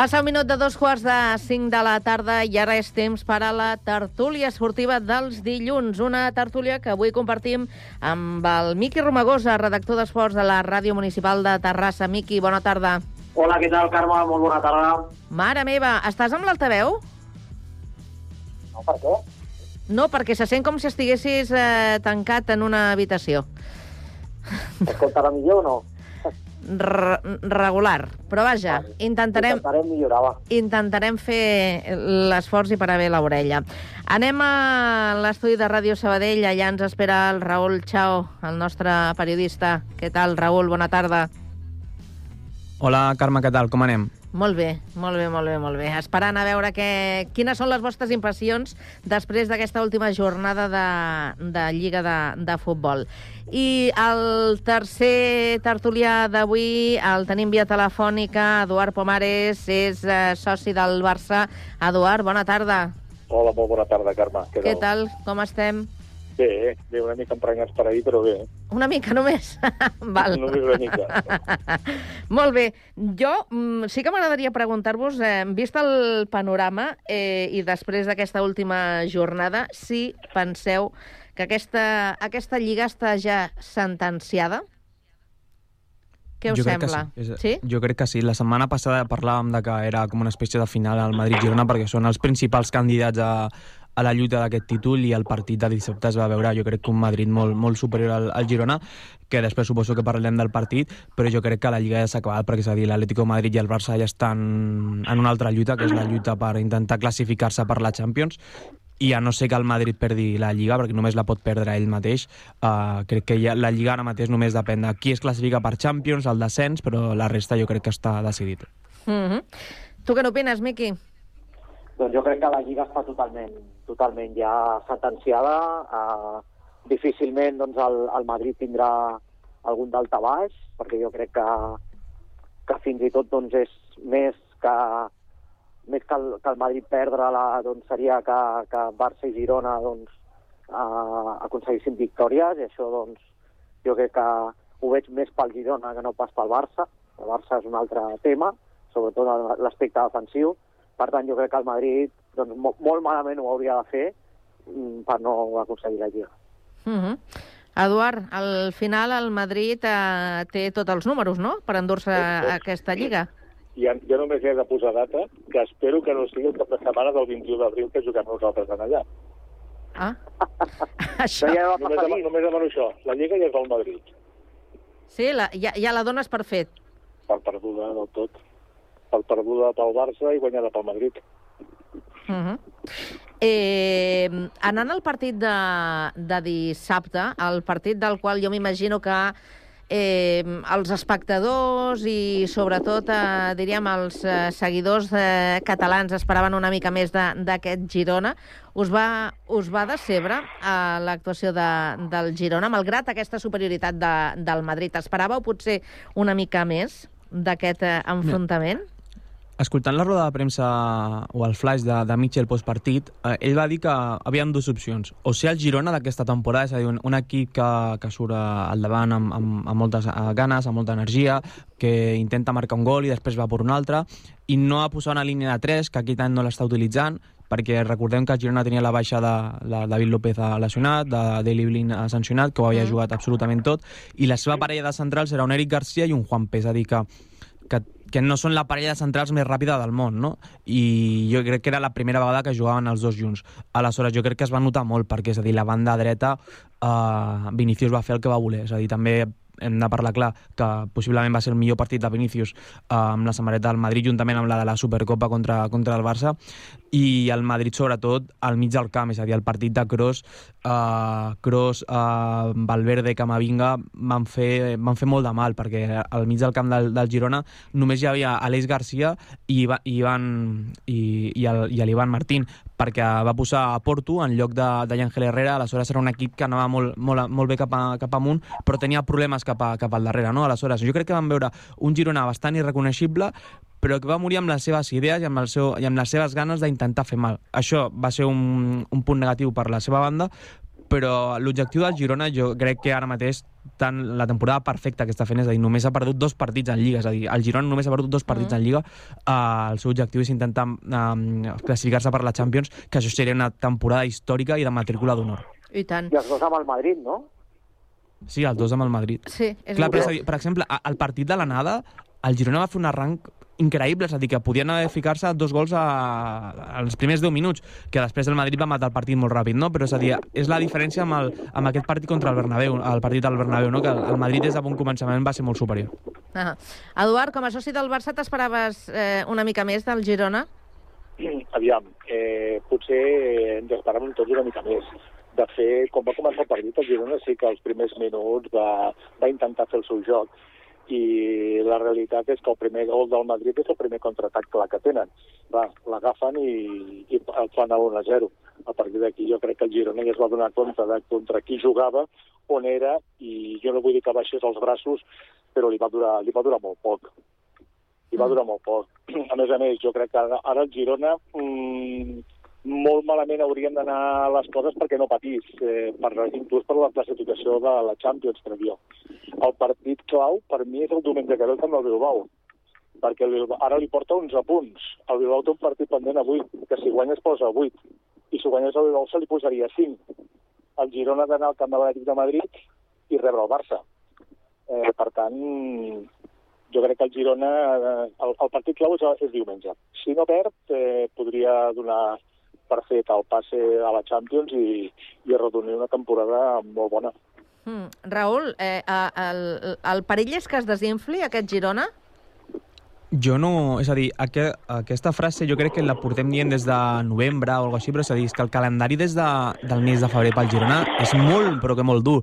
Passa un minut de dos quarts de cinc de la tarda i ara és temps per a la tertúlia esportiva dels dilluns. Una tertúlia que avui compartim amb el Miqui Romagosa, redactor d'esports de la Ràdio Municipal de Terrassa. Miqui, bona tarda. Hola, què tal, Carme? Molt bona tarda. Mare meva, estàs amb l'altaveu? No, per què? No, perquè se sent com si estiguessis eh, tancat en una habitació. Escoltarà millor o no? Regular. Però vaja, vale. intentarem... Intentarem millorar, va. Intentarem fer l'esforç i parar bé l'orella. Anem a l'estudi de Ràdio Sabadell. Allà ens espera el Raül Chao, el nostre periodista. Què tal, Raül? Bona tarda. Hola, Carme, què tal? Com anem? Molt bé, molt bé, molt bé, molt bé. Esperant a veure que... quines són les vostres impressions després d'aquesta última jornada de, de Lliga de, de Futbol. I el tercer tertulià d'avui el tenim via telefònica. Eduard Pomares és eh, soci del Barça. Eduard, bona tarda. Hola, molt bona tarda, Carme. Què, Què tal? Com estem? Bé, bé, una mica emprenyats per ahir, però bé. Una mica només? Val. Només una mica. Molt bé. Jo mm, sí que m'agradaria preguntar-vos, eh, vist el panorama eh, i després d'aquesta última jornada, si penseu que aquesta, aquesta lliga està ja sentenciada? Què us jo sembla? Sí. És, sí? Jo crec que sí. La setmana passada parlàvem de que era com una espècie de final al Madrid-Girona perquè són els principals candidats a, a la lluita d'aquest títol i el partit de dissabte es va veure, jo crec que un Madrid molt, molt superior al, al Girona, que després suposo que parlem del partit, però jo crec que la Lliga ja s'ha acabat, perquè és a dir, l'Atlético Madrid i el Barça ja estan en una altra lluita, que és la lluita per intentar classificar-se per la Champions, i a no ser que el Madrid perdi la Lliga, perquè només la pot perdre ell mateix, uh, crec que ja, la Lliga ara mateix només depèn de qui es classifica per Champions, el descens, però la resta jo crec que està decidit. Mm -hmm. Tu què n'opines, Miqui? Doncs jo crec que la Lliga està totalment, totalment ja sentenciada. Uh, difícilment doncs, el, el Madrid tindrà algun daltabaix, perquè jo crec que, que fins i tot doncs, és més que més que el, que el Madrid perdre-la doncs, seria que, que Barça i Girona doncs, uh, aconseguissin victòries i això doncs, jo crec que ho veig més pel Girona que no pas pel Barça. El Barça és un altre tema, sobretot l'aspecte defensiu. Per tant, jo crec que el Madrid doncs, mo molt malament ho hauria de fer mm, per no aconseguir la Lliga. Mm -hmm. Eduard, al final el Madrid eh, té tots els números, no?, per endur-se aquesta Lliga. Ja, jo només he de posar data, que espero que no sigui el cap de setmana del 21 d'abril que juguem nosaltres en allà. Ah, això... ja va només, demano, només demano això. La Lliga ja és del Madrid. Sí, la, ja, ja la dones per fet. Per perduda del tot. Per perduda pel Barça i guanyada pel Madrid. Uh -huh. eh, anant al partit de, de dissabte, el partit del qual jo m'imagino que eh, els espectadors i sobretot, eh, diríem, els eh, seguidors eh, catalans esperaven una mica més d'aquest Girona. Us va, us va decebre eh, l'actuació de, del Girona, malgrat aquesta superioritat de, del Madrid? Esperàveu potser una mica més d'aquest eh, enfrontament? Escoltant la roda de premsa o el flash de, de Mitchell postpartit, eh, ell va dir que havien dues opcions. O ser el Girona d'aquesta temporada, és a dir, un, un equip que, que surt al davant amb, amb, amb moltes eh, ganes, amb molta energia, que intenta marcar un gol i després va per un altre, i no ha posat una línia de 3, que aquest any no l'està utilitzant, perquè recordem que el Girona tenia la baixa de, de David López lesionat, de Deli Blin sancionat, que ho havia jugat absolutament tot, i la seva parella de centrals era un Eric Garcia i un Juan Pes, és a dir, que, que que no són la parella de centrals més ràpida del món, no? I jo crec que era la primera vegada que jugaven els dos junts. Aleshores, jo crec que es va notar molt, perquè, és a dir, la banda dreta, eh, Vinicius va fer el que va voler, és a dir, també hem de parlar clar que possiblement va ser el millor partit de Vinícius eh, amb la samarreta del Madrid juntament amb la de la Supercopa contra, contra el Barça. I el Madrid sobretot al mig del camp, és a dir, el partit de Kroos uh, Kroos, uh, Valverde, Camavinga van fer, van fer molt de mal perquè al mig del camp del, del Girona només hi havia Aleix Garcia i, Ivan, i, i, el, i l'Ivan Martín perquè va posar a Porto en lloc de, de Llàngel Herrera, aleshores era un equip que anava molt, molt, molt bé cap, a, cap amunt, però tenia problemes cap, a, cap al darrere, no? Aleshores, jo crec que vam veure un Girona bastant irreconeixible, però que va morir amb les seves idees i amb, el seu, i amb les seves ganes d'intentar fer mal. Això va ser un, un punt negatiu per la seva banda, però l'objectiu del Girona jo crec que ara mateix tant la temporada perfecta que està fent, és a dir, només ha perdut dos partits en Lliga, és a dir, el Girona només ha perdut dos partits mm. en Lliga, uh, el seu objectiu és intentar uh, classificar-se per la Champions, que això seria una temporada històrica i de matrícula d'honor. I tant. I els dos amb el Madrid, no? Sí, els dos amb el Madrid. Sí, és Clar, però, dir, per exemple, al partit de l'anada, el Girona va fer un arranc increïble, és a dir, que podien haver ficar-se dos gols a, als primers 10 minuts, que després el Madrid va matar el partit molt ràpid, no? Però és a dir, és la diferència amb, el, amb aquest partit contra el Bernabéu, el partit del Bernabéu, no? Que el, el Madrid des de bon començament va ser molt superior. Ah. Eduard, com a soci del Barça, t'esperaves eh, una mica més del Girona? Aviam, eh, potser ens esperàvem tots una mica més. De fet, quan va començar el partit, el Girona sí que als primers minuts va, va intentar fer el seu joc, i la realitat és que el primer gol del Madrid és el primer contraatac clar que tenen. Va, l'agafen i, i el fan a 1-0. A partir d'aquí jo crec que el Girona ja es va donar compte de contra qui jugava, on era, i jo no vull dir que baixés els braços, però li va durar, li va durar molt poc. Li va mm. durar molt poc. A més a més, jo crec que ara, ara el Girona mmm, molt malament haurien d'anar les coses perquè no patís, eh, per, inclús per la classificació de la Champions, crec jo. El partit clau, per mi, és el diumenge que ve amb el Bilbao, perquè el Bilbao, ara li porta 11 punts. El Bilbao té un partit pendent a 8, que si guanya es posa a 8, i si guanyés el Bilbao se li posaria 5. El Girona ha d'anar al camp de l'Atlètic de Madrid i rebre el Barça. Eh, per tant, jo crec que el Girona, eh, el, el partit clau és, és diumenge. Si no perd, eh, podria donar per fer el passe a la Champions i, i arrodonir una temporada molt bona. Mm. Raül, eh, el, el perill és que es desinfli aquest Girona? Jo no... És a dir, aqu aquesta frase jo crec que la portem dient des de novembre o alguna així, però és a dir, és que el calendari des de, del mes de febrer pel Girona és molt, però que molt dur.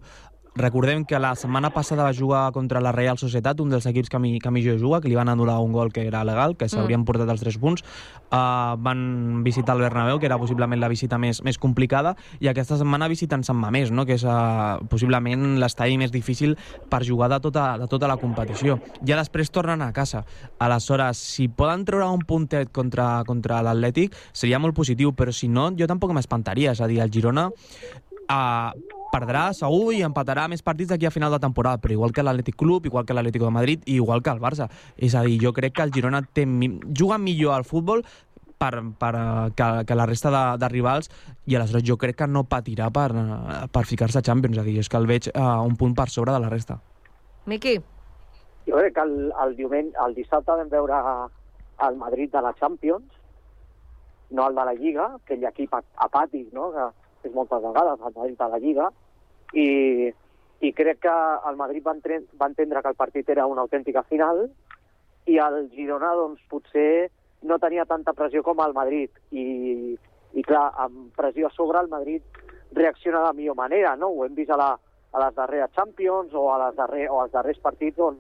Recordem que la setmana passada va jugar contra la Real Societat, un dels equips que mi, que a mi jo juga, que li van anul·lar un gol que era legal, que s'haurien mm. portat els tres punts. Uh, van visitar el Bernabéu, que era possiblement la visita més, més complicada, i aquesta setmana visiten Sant Mamés, no? que és uh, possiblement l'estadi més difícil per jugar de tota, de tota la competició. Ja després tornen a casa. Aleshores, si poden treure un puntet contra, contra l'Atlètic, seria molt positiu, però si no, jo tampoc m'espantaria. És a dir, el Girona uh, perdrà segur i empatarà més partits d'aquí a final de temporada, però igual que l'Atlètic Club, igual que l'Atlético de Madrid i igual que el Barça. És a dir, jo crec que el Girona té, juga millor al futbol per, per, que, que la resta de, de rivals i aleshores jo crec que no patirà per, per ficar-se a Champions, és a dir, és que el veig uh, un punt per sobre de la resta. Miqui? Jo crec que el, el, diumenge, el dissabte vam veure el Madrid de la Champions, no el de la Lliga, aquell equip apàtic, no?, que és moltes vegades al Madrid de la Lliga, i, i crec que el Madrid va, entre, va entendre que el partit era una autèntica final, i el Girona, doncs, potser no tenia tanta pressió com el Madrid, i, i clar, amb pressió a sobre el Madrid reacciona de la millor manera, no? Ho hem vist a, la, a les darreres Champions o, a les darrer, o als darrers partits on,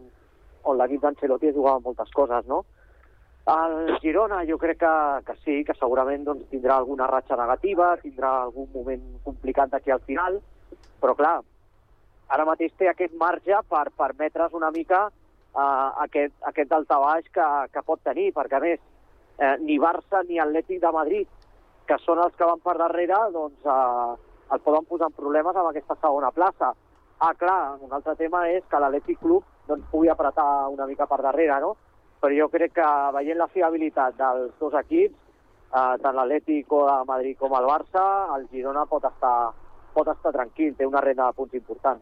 on l'equip d'Ancelotti jugava moltes coses, no? El Girona jo crec que, que sí, que segurament doncs, tindrà alguna ratxa negativa, tindrà algun moment complicat d'aquí al final, però clar, ara mateix té aquest marge per permetre's una mica uh, aquest, aquest daltabaix que, que pot tenir, perquè a més eh, ni Barça ni Atlètic de Madrid, que són els que van per darrere, doncs eh, el poden posar en problemes amb aquesta segona plaça. Ah, clar, un altre tema és que l'Atlètic Club doncs, pugui apretar una mica per darrere, no? Però jo crec que veient la fiabilitat dels dos equips, eh, tant l'Atlético de Madrid com el Barça, el Girona pot estar, pot estar tranquil, té una renda de punts important.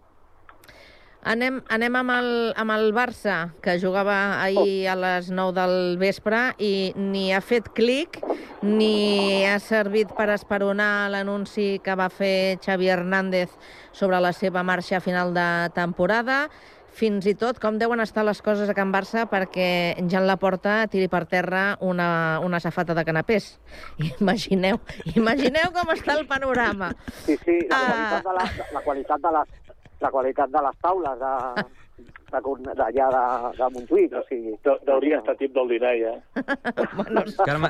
Anem, anem amb, el, amb el Barça, que jugava ahir a les 9 del vespre i ni ha fet clic ni ha servit per esperonar l'anunci que va fer Xavi Hernández sobre la seva marxa a final de temporada. Fins i tot com deuen estar les coses a Can Barça perquè Jan Laporta tiri per terra una, una safata de canapés. Imagineu, imagineu com està el panorama. Sí, sí, la qualitat de, la, la qualitat de les la qualitat de les taules de, d'allà de, de Montjuïc, o sigui... Hauria estar tip del dinar, ja. Carme,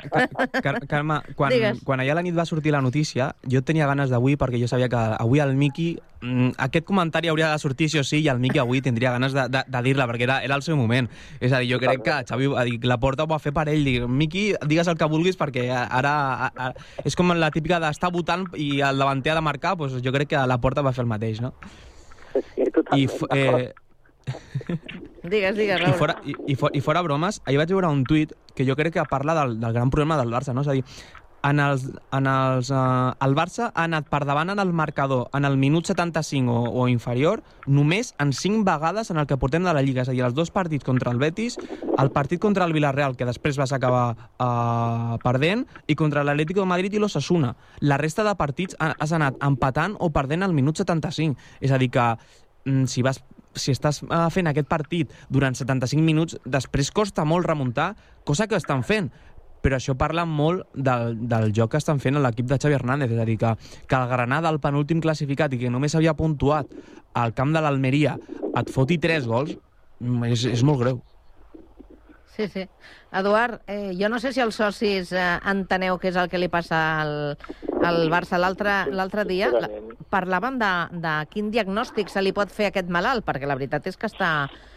Car Carme quan, Digues. quan ahir a la nit va sortir la notícia, jo tenia ganes d'avui perquè jo sabia que avui el Miqui... mm, Aquest comentari hauria de sortir sí o sí i el Miqui avui tindria ganes de, de, de dir-la perquè era, era el seu moment. És a dir, jo crec que Xavi ha dit, la porta ho va fer per ell. Dir, Miqui, digues el que vulguis perquè ara, ara és com la típica d'estar votant i el davanter ha de marcar, doncs jo crec que la porta va fer el mateix, no? Sí, I, f- eh, Digues, digues, I Raül. fora, i, i, fora, I fora bromes, ahir vaig veure un tuit que jo crec que parla del, del gran problema del Barça, no? És a dir, en els, en els, uh, el Barça ha anat per davant en el marcador en el minut 75 o, o inferior només en 5 vegades en el que portem de la Lliga. És a dir, els dos partits contra el Betis, el partit contra el Villarreal, que després vas acabar uh, perdent, i contra l'Atlético de Madrid i l'Ossassuna. La resta de partits ha- has anat empatant o perdent al minut 75. És a dir, que mm, si vas si estàs eh, fent aquest partit durant 75 minuts, després costa molt remuntar, cosa que estan fent però això parla molt del, del joc que estan fent l'equip de Xavi Hernández, és a dir, que, que el Granada, el penúltim classificat i que només havia puntuat al camp de l'Almeria, et foti tres gols, és, és molt greu. Sí, sí. Eduard, eh, jo no sé si els socis eh, enteneu què és el que li passa al, al Barça. L'altre dia la, parlàvem de, de quin diagnòstic se li pot fer a aquest malalt, perquè la veritat és que està,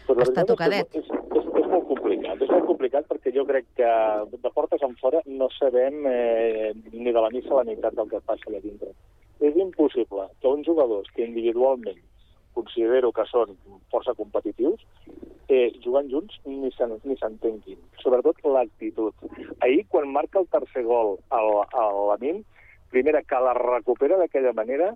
Però està tocadet. És, és, és, és molt complicat. És molt complicat perquè jo crec que de portes en fora no sabem eh, ni de la missa la meitat del que passa allà dintre. És impossible que uns jugadors que individualment considero que són força competitius, eh, jugant junts ni s'en- ni s'entenguin. Sobretot l'actitud. Ahir, quan marca el tercer gol a l'Amin, primera que la recupera d'aquella manera,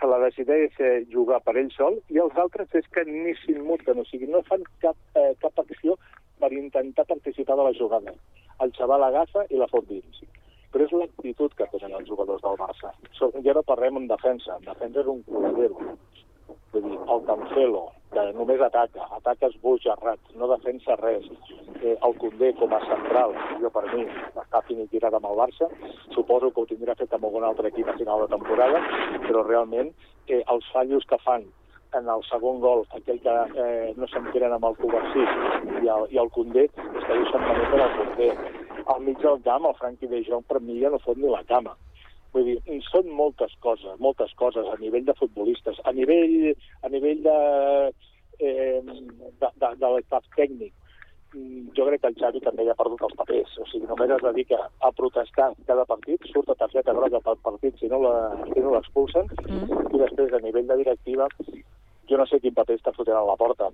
se la decideix eh, jugar per ell sol i els altres és que ni s'immuten, o sigui, no fan cap, eh, cap acció per intentar participar de la jugada. El xaval agafa i la fot dins. Però és l'actitud que tenen els jugadors del Barça. So, ja no parlem en defensa. En defensa és un coladero. Vull dir, el Cancelo, que només ataca, ataca esbojarrats, no defensa res. Eh, el Condé com a central, jo per mi, està finiquitat amb el Barça. Suposo que ho tindrà fet amb algun altre equip a final de temporada, però realment eh, els fallos que fan en el segon gol, aquell que eh, no s'entenen amb el Covarsí i el, i el Condé, és que venir per al Condé. Al mig del camp, el Franqui de Jong per mi ja no fot ni la cama. Vull dir, són moltes coses, moltes coses a nivell de futbolistes, a nivell, a nivell de, eh, de, de, de l'estat tècnic. Mm, Jo crec que el Xavi també ja ha perdut els papers, o sigui, només es dedica a protestar cada partit, surt a targeta groga pel partit si no la- si no l'expulsen, i després a nivell de directiva jo no sé quin paper està fotent a la porta.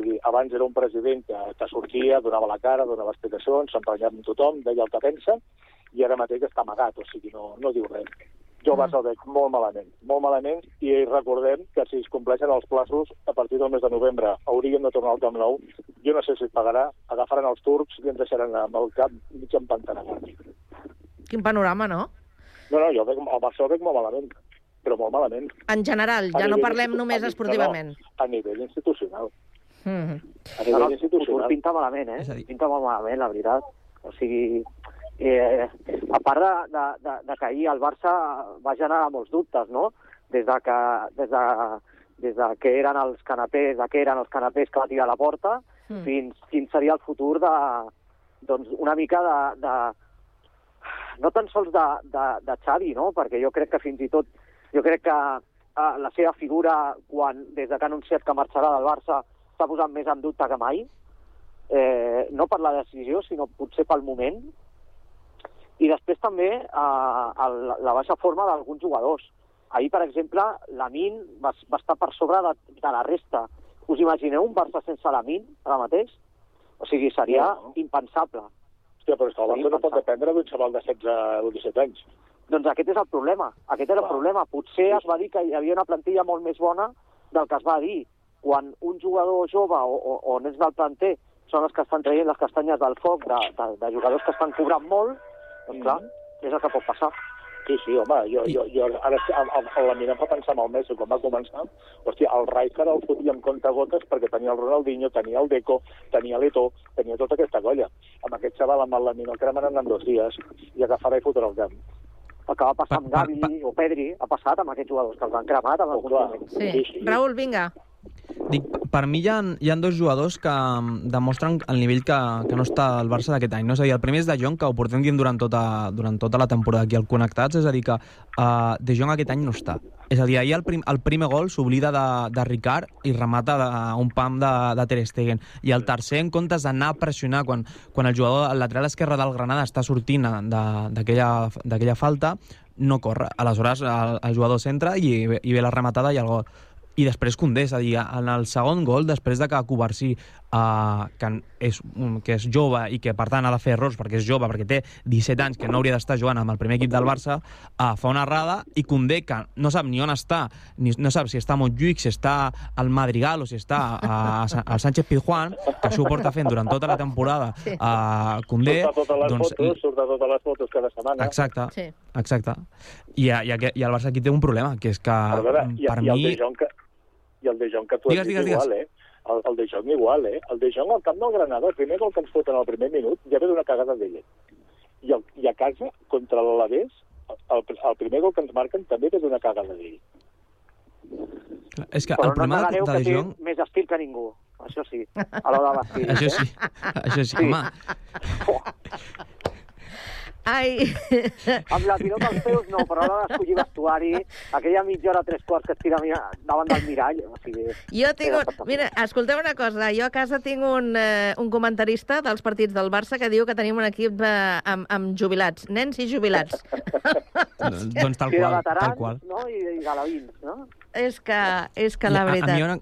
Vull dir, abans era un president que, que sortia, donava la cara, donava explicacions, s'emprenyava amb tothom, deia el que pensa, i ara mateix està amagat, o sigui, no, no diu res. Jo mm. el veig molt malament, molt malament, i recordem que si es compleixen els plaços, a partir del mes de novembre hauríem de tornar al Camp Nou. Jo no sé si es pagarà, agafaran els turcs i ens deixaran amb el cap mig empantanat. Quin panorama, no? No, no, jo veig, el Barça veig molt malament, però molt malament. En general, ja no parlem només esportivament. No, a nivell institucional. Mm -hmm. A nivell No, no, institucional. pinta malament, eh? Pinta molt malament, la veritat. O sigui, eh, a part de, de, de, de que ahir el Barça va generar molts dubtes, no? Des de que, des de, des de que eren els canapés, de què eren els canapés que va tirar a la porta, Mm. fins quin seria el futur de, doncs, una mica de, de no tan sols de, de, de Xavi, no? perquè jo crec que fins i tot, jo crec que eh, la seva figura, quan, des de que ha anunciat que marxarà del Barça, s'ha posat més en dubte que mai, eh, no per la decisió, sinó potser pel moment, I després també eh, el, la baixa forma d'alguns jugadors. Ahir, per exemple, l'Amin va, va estar per sobre de, de la resta. Us imagineu un Barça sense l'Amin ara mateix? O sigui, seria no. impensable. Hòstia, però és que el Barça no pot dependre d'un xaval de 16 o 17 anys. Doncs aquest és el problema. Aquest era el problema. Potser es va dir que hi havia una plantilla molt més bona del que es va dir. Quan un jugador jove o, o, o nens del planter són els que estan traient les castanyes del foc de, de, de jugadors que estan cobrant molt, doncs clar, és el que pot passar. Sí, sí, home, jo, jo, jo ara el, el, el, la mina fa pensar en el Messi, quan va començar, hòstia, el Rijkaard el fotia amb comptagotes perquè tenia el Ronaldinho, tenia el Deco, tenia l'Eto, tenia tota aquesta colla. Amb aquest xaval, amb el Lamina, el cremen en dos dies i agafarà i fotrà el camp. El que va passar amb Gavi o Pedri ha passat amb aquests jugadors que els han cremat en algun moment. Sí. Raül, vinga. Dic, per mi hi ha, hi ha dos jugadors que mm, demostren el nivell que, que no està el Barça d'aquest any. No? És a dir, el primer és De Jong, que ho portem dient durant tota, durant tota la temporada aquí al Connectats, és a dir, que uh, De Jong aquest any no està. És a dir, ahir el, prim, el primer gol s'oblida de, de Ricard i remata de, un pam de, de Ter Stegen. I el tercer, en comptes d'anar a pressionar quan, quan el jugador, el lateral esquerre del Granada està sortint d'aquella falta, no corre. Aleshores, el, el jugador centra i, i ve la rematada i el gol i després Condé, és a dir, en el segon gol, després de que Covarsí, uh, que, és, que és jove i que per tant ha de fer errors perquè és jove, perquè té 17 anys, que no hauria d'estar jugant amb el primer equip del Barça, uh, fa una errada i Condé, que no sap ni on està, ni, no sap si està a Montjuïc, si està al Madrigal o si està a, a, al Sánchez Pizjuán, que això ho porta fent durant tota la temporada a uh, Condé... Surt a totes les doncs, fotos, surt a totes les fotos cada setmana. Exacte, sí. exacte. I, i, i el Barça aquí té un problema, que és que veure, i, per i mi... El de Jong que, i el De Jong que tu digues, dit digues, igual, digues. eh? El, el De Jong igual, eh? El De Jong al camp del Granada, el primer gol que ens foten al primer minut, ja ve d'una cagada d'ell. I, el, I a casa, contra l'Alavés, el, el primer gol que ens marquen també ve d'una cagada d'ell. És que Però el problema no de, de que De Jong... més estil que ningú. Això sí, a l'hora de vestir. Això eh? sí, això sí, home. Ai. Amb la pilota als peus no, però a l'hora d'escollir vestuari, aquella mitja hora, tres quarts que es tira davant del mirall, o sigui... Jo tinc... Un... Mira, escolteu una cosa. Jo a casa tinc un, eh, un comentarista dels partits del Barça que diu que tenim un equip eh, amb, amb jubilats, nens i jubilats. doncs tal Sí, de qual, tal qual. no? I, i galavins, no? És que, és que la I a- veritat... A, mi una...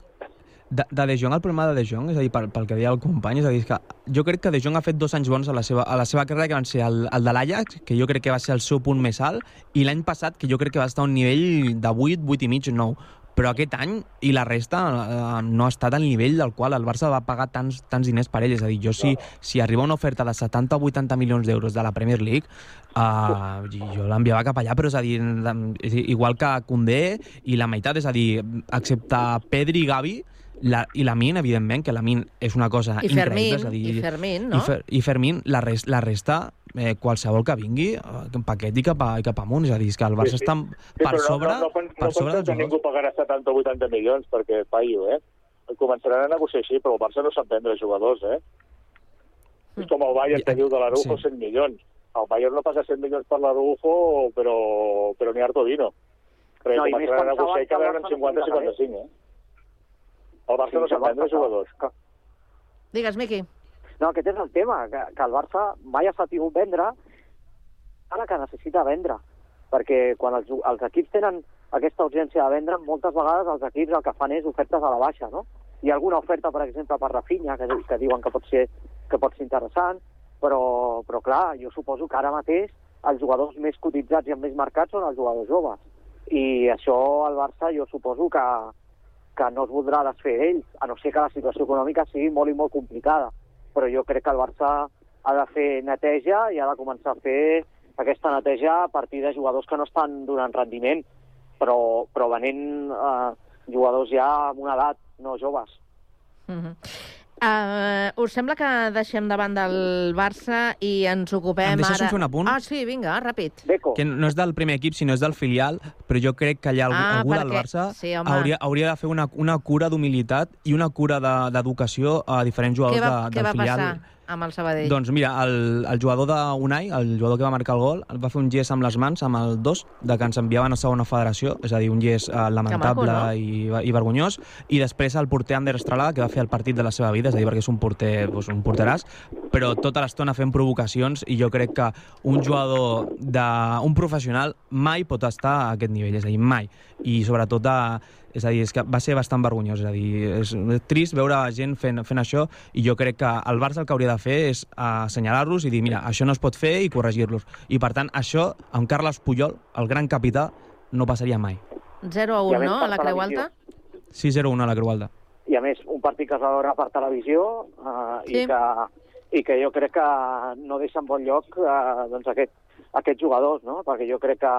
De, de De Jong, el problema de De Jong, és a dir, pel, pel que deia el company, és a dir, que jo crec que De Jong ha fet dos anys bons a la seva, a la seva carrera, que van ser el, el de l'Ajax, que jo crec que va ser el seu punt més alt, i l'any passat, que jo crec que va estar a un nivell de 8, 8 i mig, 9. Però aquest any i la resta eh, no ha estat al nivell del qual el Barça va pagar tants, tants diners per ell. És a dir, jo si, si arriba una oferta de 70 o 80 milions d'euros de la Premier League, eh, jo l'enviava cap allà, però és a dir, és igual que Condé i la meitat, és a dir, excepte Pedri i Gavi, la, i la Min, evidentment, que la Min és una cosa I increïble. Fermín, és a dir, i Fermín, no? I, Fer, i Fermín, la, res, la resta, eh, qualsevol que vingui, eh, paquet i cap, a, i cap amunt. És a dir, que el Barça Sí, sí. està Sí, per sobre, no, no, no, no, per no sobre dels que ningú pagarà 70 o 80 milions perquè paio, eh? Començaran a negociar així, però el Barça no sap vendre jugadors, eh? És com el Bayern que diu de l'Arujo sí. 100 milions. El Bayern no paga 100 milions per l'Arujo, però, però ni harto vino. Perquè No, començaran a negociar i quedaran en Barça no 50-55, eh? El Barça no Sí, sap que vendre Barça- jugadors. Digues, Miqui. No, aquest és el tema, que, que el Barça mai ha sabut vendre ara que necessita vendre. Perquè quan els, els equips tenen aquesta urgència de vendre, moltes vegades els equips el que fan és ofertes a la baixa, no? Hi ha alguna oferta, per exemple, per Rafinha, que, que diuen que pot ser, que pot ser interessant, però, però clar, jo suposo que ara mateix els jugadors més cotitzats i amb més mercats són els jugadors joves. I això al Barça jo suposo que, que no es voldrà desfer d'ells, a no ser que la situació econòmica sigui molt i molt complicada. Però jo crec que el Barça ha de fer neteja i ha de començar a fer aquesta neteja a partir de jugadors que no estan donant rendiment, però, però venent eh, jugadors ja amb una edat, no joves. Uh -huh. Uh, us sembla que deixem davant del Barça i ens ocupem Em deixes ara... fer un apunt? Ah, sí, vinga, ràpid. Que no és del primer equip, sinó és del filial, però jo crec que hi ha algú, Ah, algú del Barça sí, home. hauria, hauria de fer una, una cura d'humilitat i una cura de- d'educació a diferents jugadors Què va- de, què del va filial. passar? Amb el Sabadell? Doncs mira, el, el jugador de Unai, el jugador que va marcar el gol, va fer un gest amb les mans, amb el 2, de que ens enviaven a segona federació, és a dir, un gest eh, lamentable maco, no? i, i vergonyós, i després el porter Ander Estralà, que va fer el partit de la seva vida, és a dir, perquè és un porter, doncs, un porteràs, però tota l'estona fent provocacions, i jo crec que un jugador, de, un professional, mai pot estar a aquest nivell, és a dir, mai. I sobretot, a, és a dir, és que va ser bastant vergonyós, és a dir, és trist veure gent fent, fent això i jo crec que el Barça el que hauria de fer és assenyalar-los i dir, mira, això no es pot fer i corregir-los. I per tant, això, amb Carles Puyol, el gran capità, no passaria mai. 0 a I a 1, més, no, a la Creu. Alta? 6-0-1 a la Creu Alta. I a més, un partit que es va veure per televisió eh, Sí. i, que, i que jo crec que no deixa en bon lloc eh, doncs aquest, aquests jugadors, no? perquè jo crec que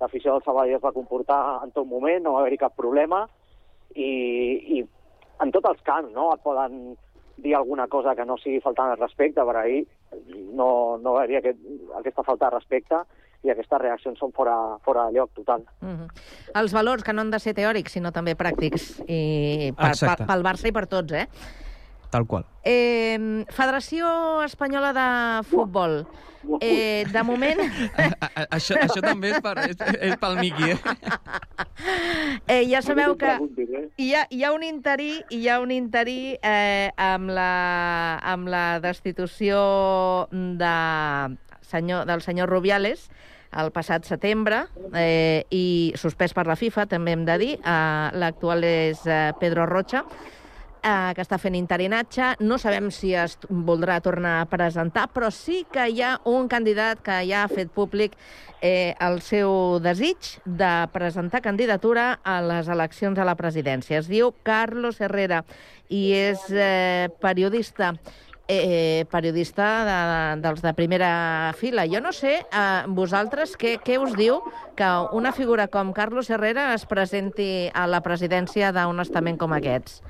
l'afició del Sabadell es va comportar en tot moment, no va haver-hi cap problema i, i en tots els camps no? et poden dir alguna cosa que no sigui faltant al respecte, per ahir no, no va haver aquest, aquesta falta de respecte i aquestes reaccions són fora, fora de lloc total. Mhm. Els valors que no han de ser teòrics, sinó també pràctics, i per, per, Exacte. pel Barça i per tots, eh? Tal qual. eh Federació Espanyola de Futbol. Eh, de moment... això, això també és, per, és, és pel Miqui, eh? Eh, ja sabeu que hi ha, hi ha un interí, hi ha un interí eh, amb, la, amb la destitució de senyor, del senyor Rubiales el passat setembre eh, i suspès per la FIFA, també hem de dir. Eh, L'actual és eh, Pedro Rocha eh, que està fent interinatge. No sabem si es voldrà tornar a presentar, però sí que hi ha un candidat que ja ha fet públic eh, el seu desig de presentar candidatura a les eleccions a la presidència. Es diu Carlos Herrera i és eh, periodista eh, periodista de, dels de primera fila. Jo no sé, eh, vosaltres, què, què us diu que una figura com Carlos Herrera es presenti a la presidència d'un estament com aquests?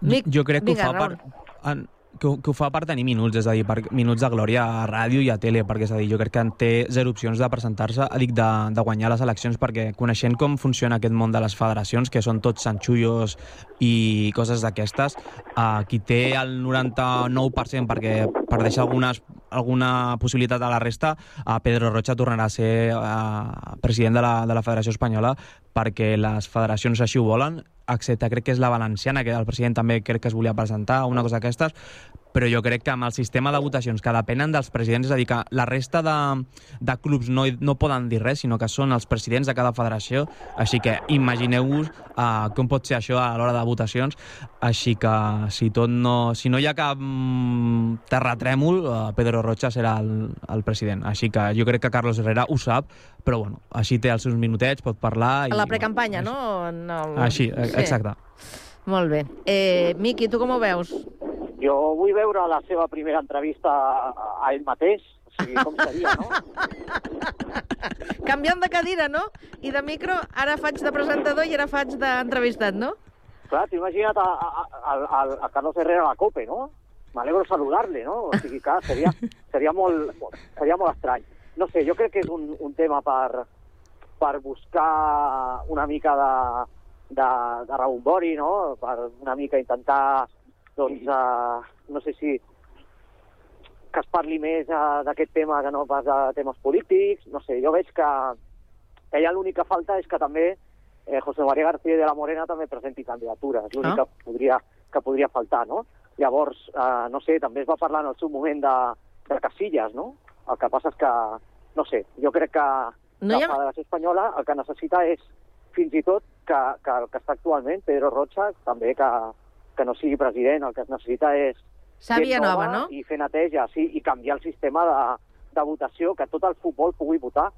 Mic, jo crec que vinga, ho fa Raül. per... En, que, que ho fa per tenir minuts, és a dir, per minuts de glòria a ràdio i a tele, perquè és a dir, jo crec que en té zero opcions de presentar-se, dic, de, de guanyar les eleccions, perquè coneixent com funciona aquest món de les federacions, que són tots sanxullos i coses d'aquestes, eh, qui té el 99%, perquè per deixar algunes, alguna possibilitat a la resta, eh, Pedro Rocha tornarà a ser eh, president de la, de la Federació Espanyola perquè les federacions així ho volen, excepte crec que és la valenciana, que el president també crec que es volia presentar, una cosa d'aquestes, però jo crec que amb el sistema de votacions que depenen dels presidents, és a dir, que la resta de, de clubs no, no poden dir res, sinó que són els presidents de cada federació, així que imagineu-vos uh, com pot ser això a l'hora de votacions, així que si, tot no, si no hi ha cap mm, terratrèmol, uh, Pedro Rocha serà el, el president, així que jo crec que Carlos Herrera ho sap, però bueno, així té els seus minutets, pot parlar... A la precampanya, no? no Així, eh, exacte. Molt bé. Eh, Miqui, tu com ho veus? Jo vull veure la seva primera entrevista a, ell mateix, o sigui, com seria, no? Canviant de cadira, no? I de micro, ara faig de presentador i ara faig d'entrevistat, no? Clar, t'ho imagina't a, a, a, a, a Carlos Herrera a la COPE, no? M'alegro saludarle, no? O sigui, clar, seria, seria, molt, seria molt estrany. No sé, jo crec que és un, un tema per, per buscar una mica de, de, de rebombori, no? Per una mica intentar, doncs, uh, no sé si que es parli més uh, d'aquest tema que no pas de temes polítics. No sé, jo veig que, que ja l'únic que falta és que també eh, José María García de la Morena també presenti candidatura. És l'únic Ah. que, podria, que podria faltar, no? Llavors, eh, no sé, també es va parlar en el seu moment de, de Casillas, no? El que passa és que, no sé, jo crec que No la ha- Federació Espanyola el que necessita és, fins i tot, que, que el que està actualment, Pedro Rocha, també que, que no sigui president, el que es necessita és Sàvia gent nova, no? I fer neteja, sí, i canviar el sistema de, de votació, que tot el futbol pugui votar.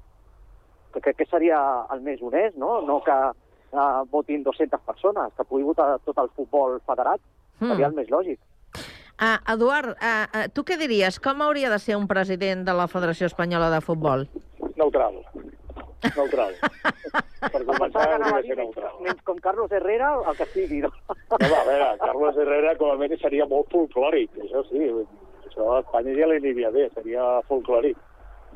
Que crec que seria el més honest, no? No que uh, votin 200 persones, que pugui votar tot el futbol federat. Mm. Seria el més lògic. Ah, Eduard, ah, ah, tu què diries? Com hauria de ser un president de la Federació Espanyola de Futbol? Neutral. Neutral. per començar, hauria de ser neutral. menys com Carlos Herrera, el que sigui, no? No, va, a veure, Carlos Herrera com a mínim seria molt folclòric, això sí. Això a Espanya ja li aniria bé, seria folclòric.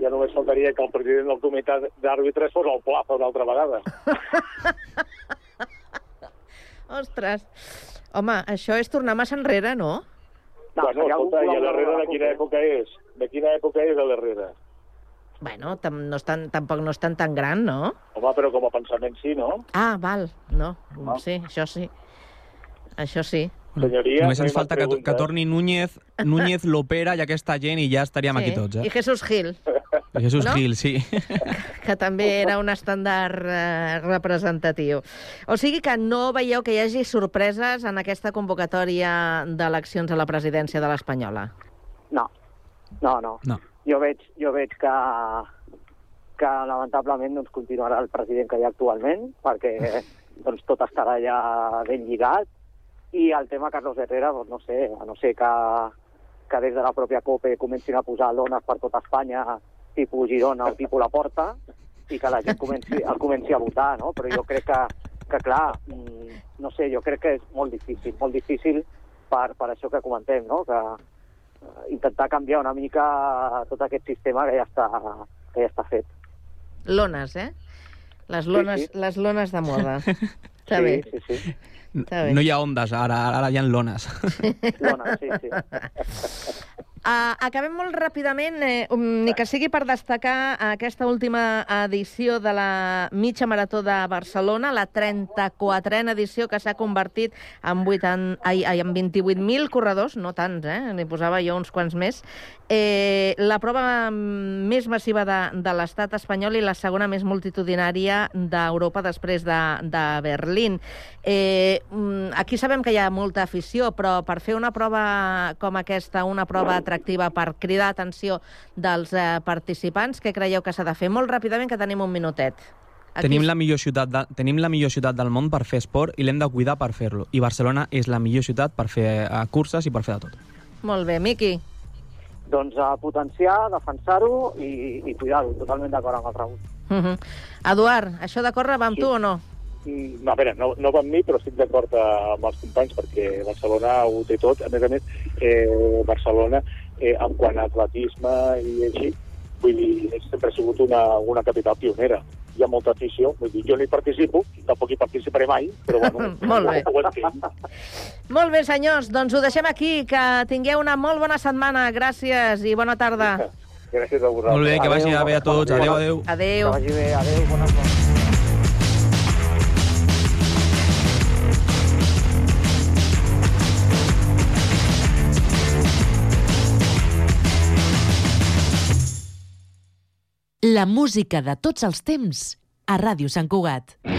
Ja només faltaria que el president del comitè d'àrbitres fos el Plaza una altra vegada. Ostres, home, això és tornar massa enrere, no? No, bueno, escolta, i l'Herrera de quina època és? De quina època és a l'Herrera? Bueno, tam no estan, tampoc no estan tan gran, no? Home, però com a pensament sí, no? Ah, val, no, Ah. sí, això sí. Això sí. Senyoria, Només no ens falta que, que torni Núñez, Núñez Lopera i aquesta gent i ja estaríem aquí tots, I eh? Jesús Gil, I Jesús No? Gil, sí. que també era un estàndard eh, representatiu. O sigui que no veieu que hi hagi sorpreses en aquesta convocatòria d'eleccions a la presidència de l'Espanyola? No, no, no. No. Jo veig, jo veig que, que lamentablement doncs, continuarà el president que hi ha actualment, perquè doncs, tot estarà ja ben lligat, i el tema Carlos Herrera, doncs, no sé, a no sé que, que des de la pròpia COPE comencin a posar lones per tota Espanya, tipus Girona o tipus La Porta, i que la gent comenci, el comenci a votar, no? Però jo crec que, que clar, mm, no sé, jo crec que és molt difícil, molt difícil per, per això que comentem, no? Que, intentar canviar una mica tot aquest sistema que ja està, que ja està fet. Lones, eh? Les lones, Sí, sí. les lones de moda. Està sí, bé. Sí, sí. No hi ha ondes, ara, ara hi ha lones. Lones, sí, sí. Uh, acabem molt ràpidament, eh, um, ni que sigui per destacar aquesta última edició de la mitja marató de Barcelona, la 34a edició que s'ha convertit en, 8 en, ai, ai, en 28.000 corredors, no tants, eh? n'hi posava jo uns quants més, eh, la prova més massiva de, de l'estat espanyol i la segona més multitudinària d'Europa després de, de Berlín. Eh, mm, aquí sabem que hi ha molta afició, però per fer una prova com aquesta, una prova atractiva per cridar atenció dels eh, participants, què creieu que s'ha de fer? Molt ràpidament, que tenim un minutet. Aquí Tenim la, millor ciutat de, tenim la millor ciutat del món per fer esport i l'hem de cuidar per fer-lo. I Barcelona és la millor ciutat per fer eh, curses i per fer de tot. Molt bé, Miqui. Doncs a potenciar, defensar-ho i, i cuidar-ho. Totalment d'acord amb el Raül. Uh -huh. Eduard, això de córrer va amb tu o no? Mm, No, a veure, no, no va amb mi, però estic d'acord eh, amb els companys, perquè Barcelona ho té tot. A més a més, eh, Barcelona, eh, en quant a atletisme i així, vull dir, sempre ha sigut una, una capital pionera. Hi ha molta afició, vull dir, jo no hi participo, tampoc hi participaré mai, però bueno, Molt bé. ho entenc. Molt bé, senyors, doncs ho deixem aquí. Que tingueu una molt bona setmana. Gràcies i bona tarda. Gràcies a vosaltres. Molt bé, que vagi bé a tots. Adéu, adéu. Adéu. Que vagi bé, adéu, bones nits. La música de tots els temps a Ràdio Sant Cugat. Me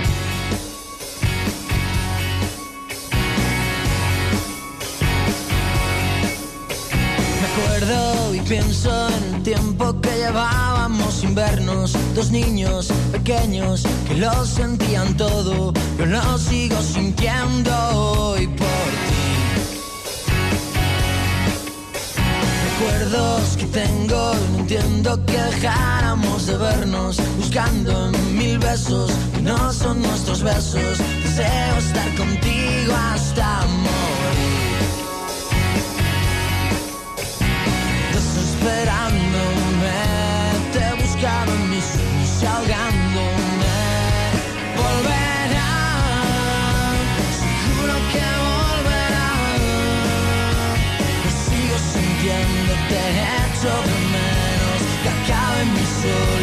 acuerdo y pienso en el tiempo que llevábamos sin vernos, dos niños pequeños que lo sentían todo, yo lo sigo sintiendo hoy por ti. Recuerdos que tengo, no entiendo que dejáramos de vernos, buscando en mil besos que no son nuestros besos. Deseo estar contigo hasta morir. desesperándome, te buscaba echo de menos, que acabe mi soledad.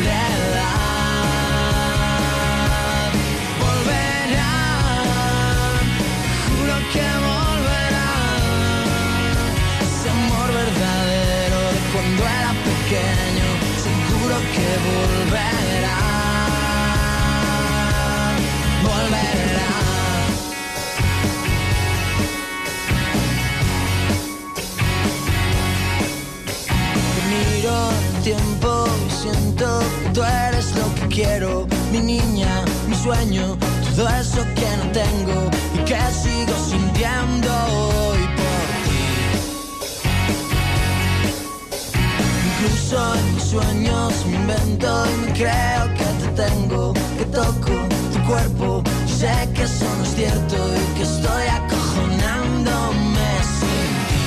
Quiero, mi niña, mi sueño, todo eso que no tengo y que sigo sintiendo hoy por ti. Incluso en mis sueños me invento y me creo que te tengo, que toco tu cuerpo. Yo sé que eso no es cierto y que estoy acojonándome sin ti.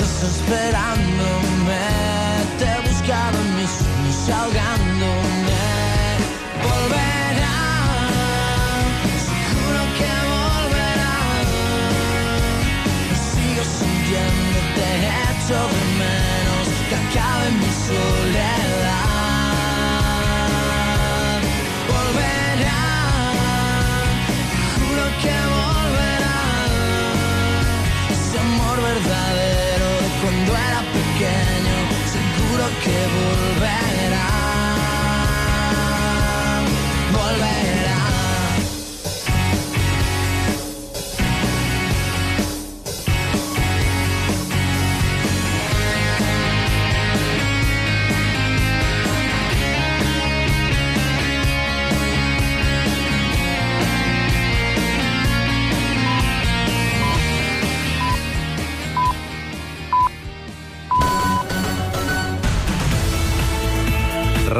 Desesperándome, volverá. Volverá.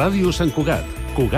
Ràdio Sant Cugat,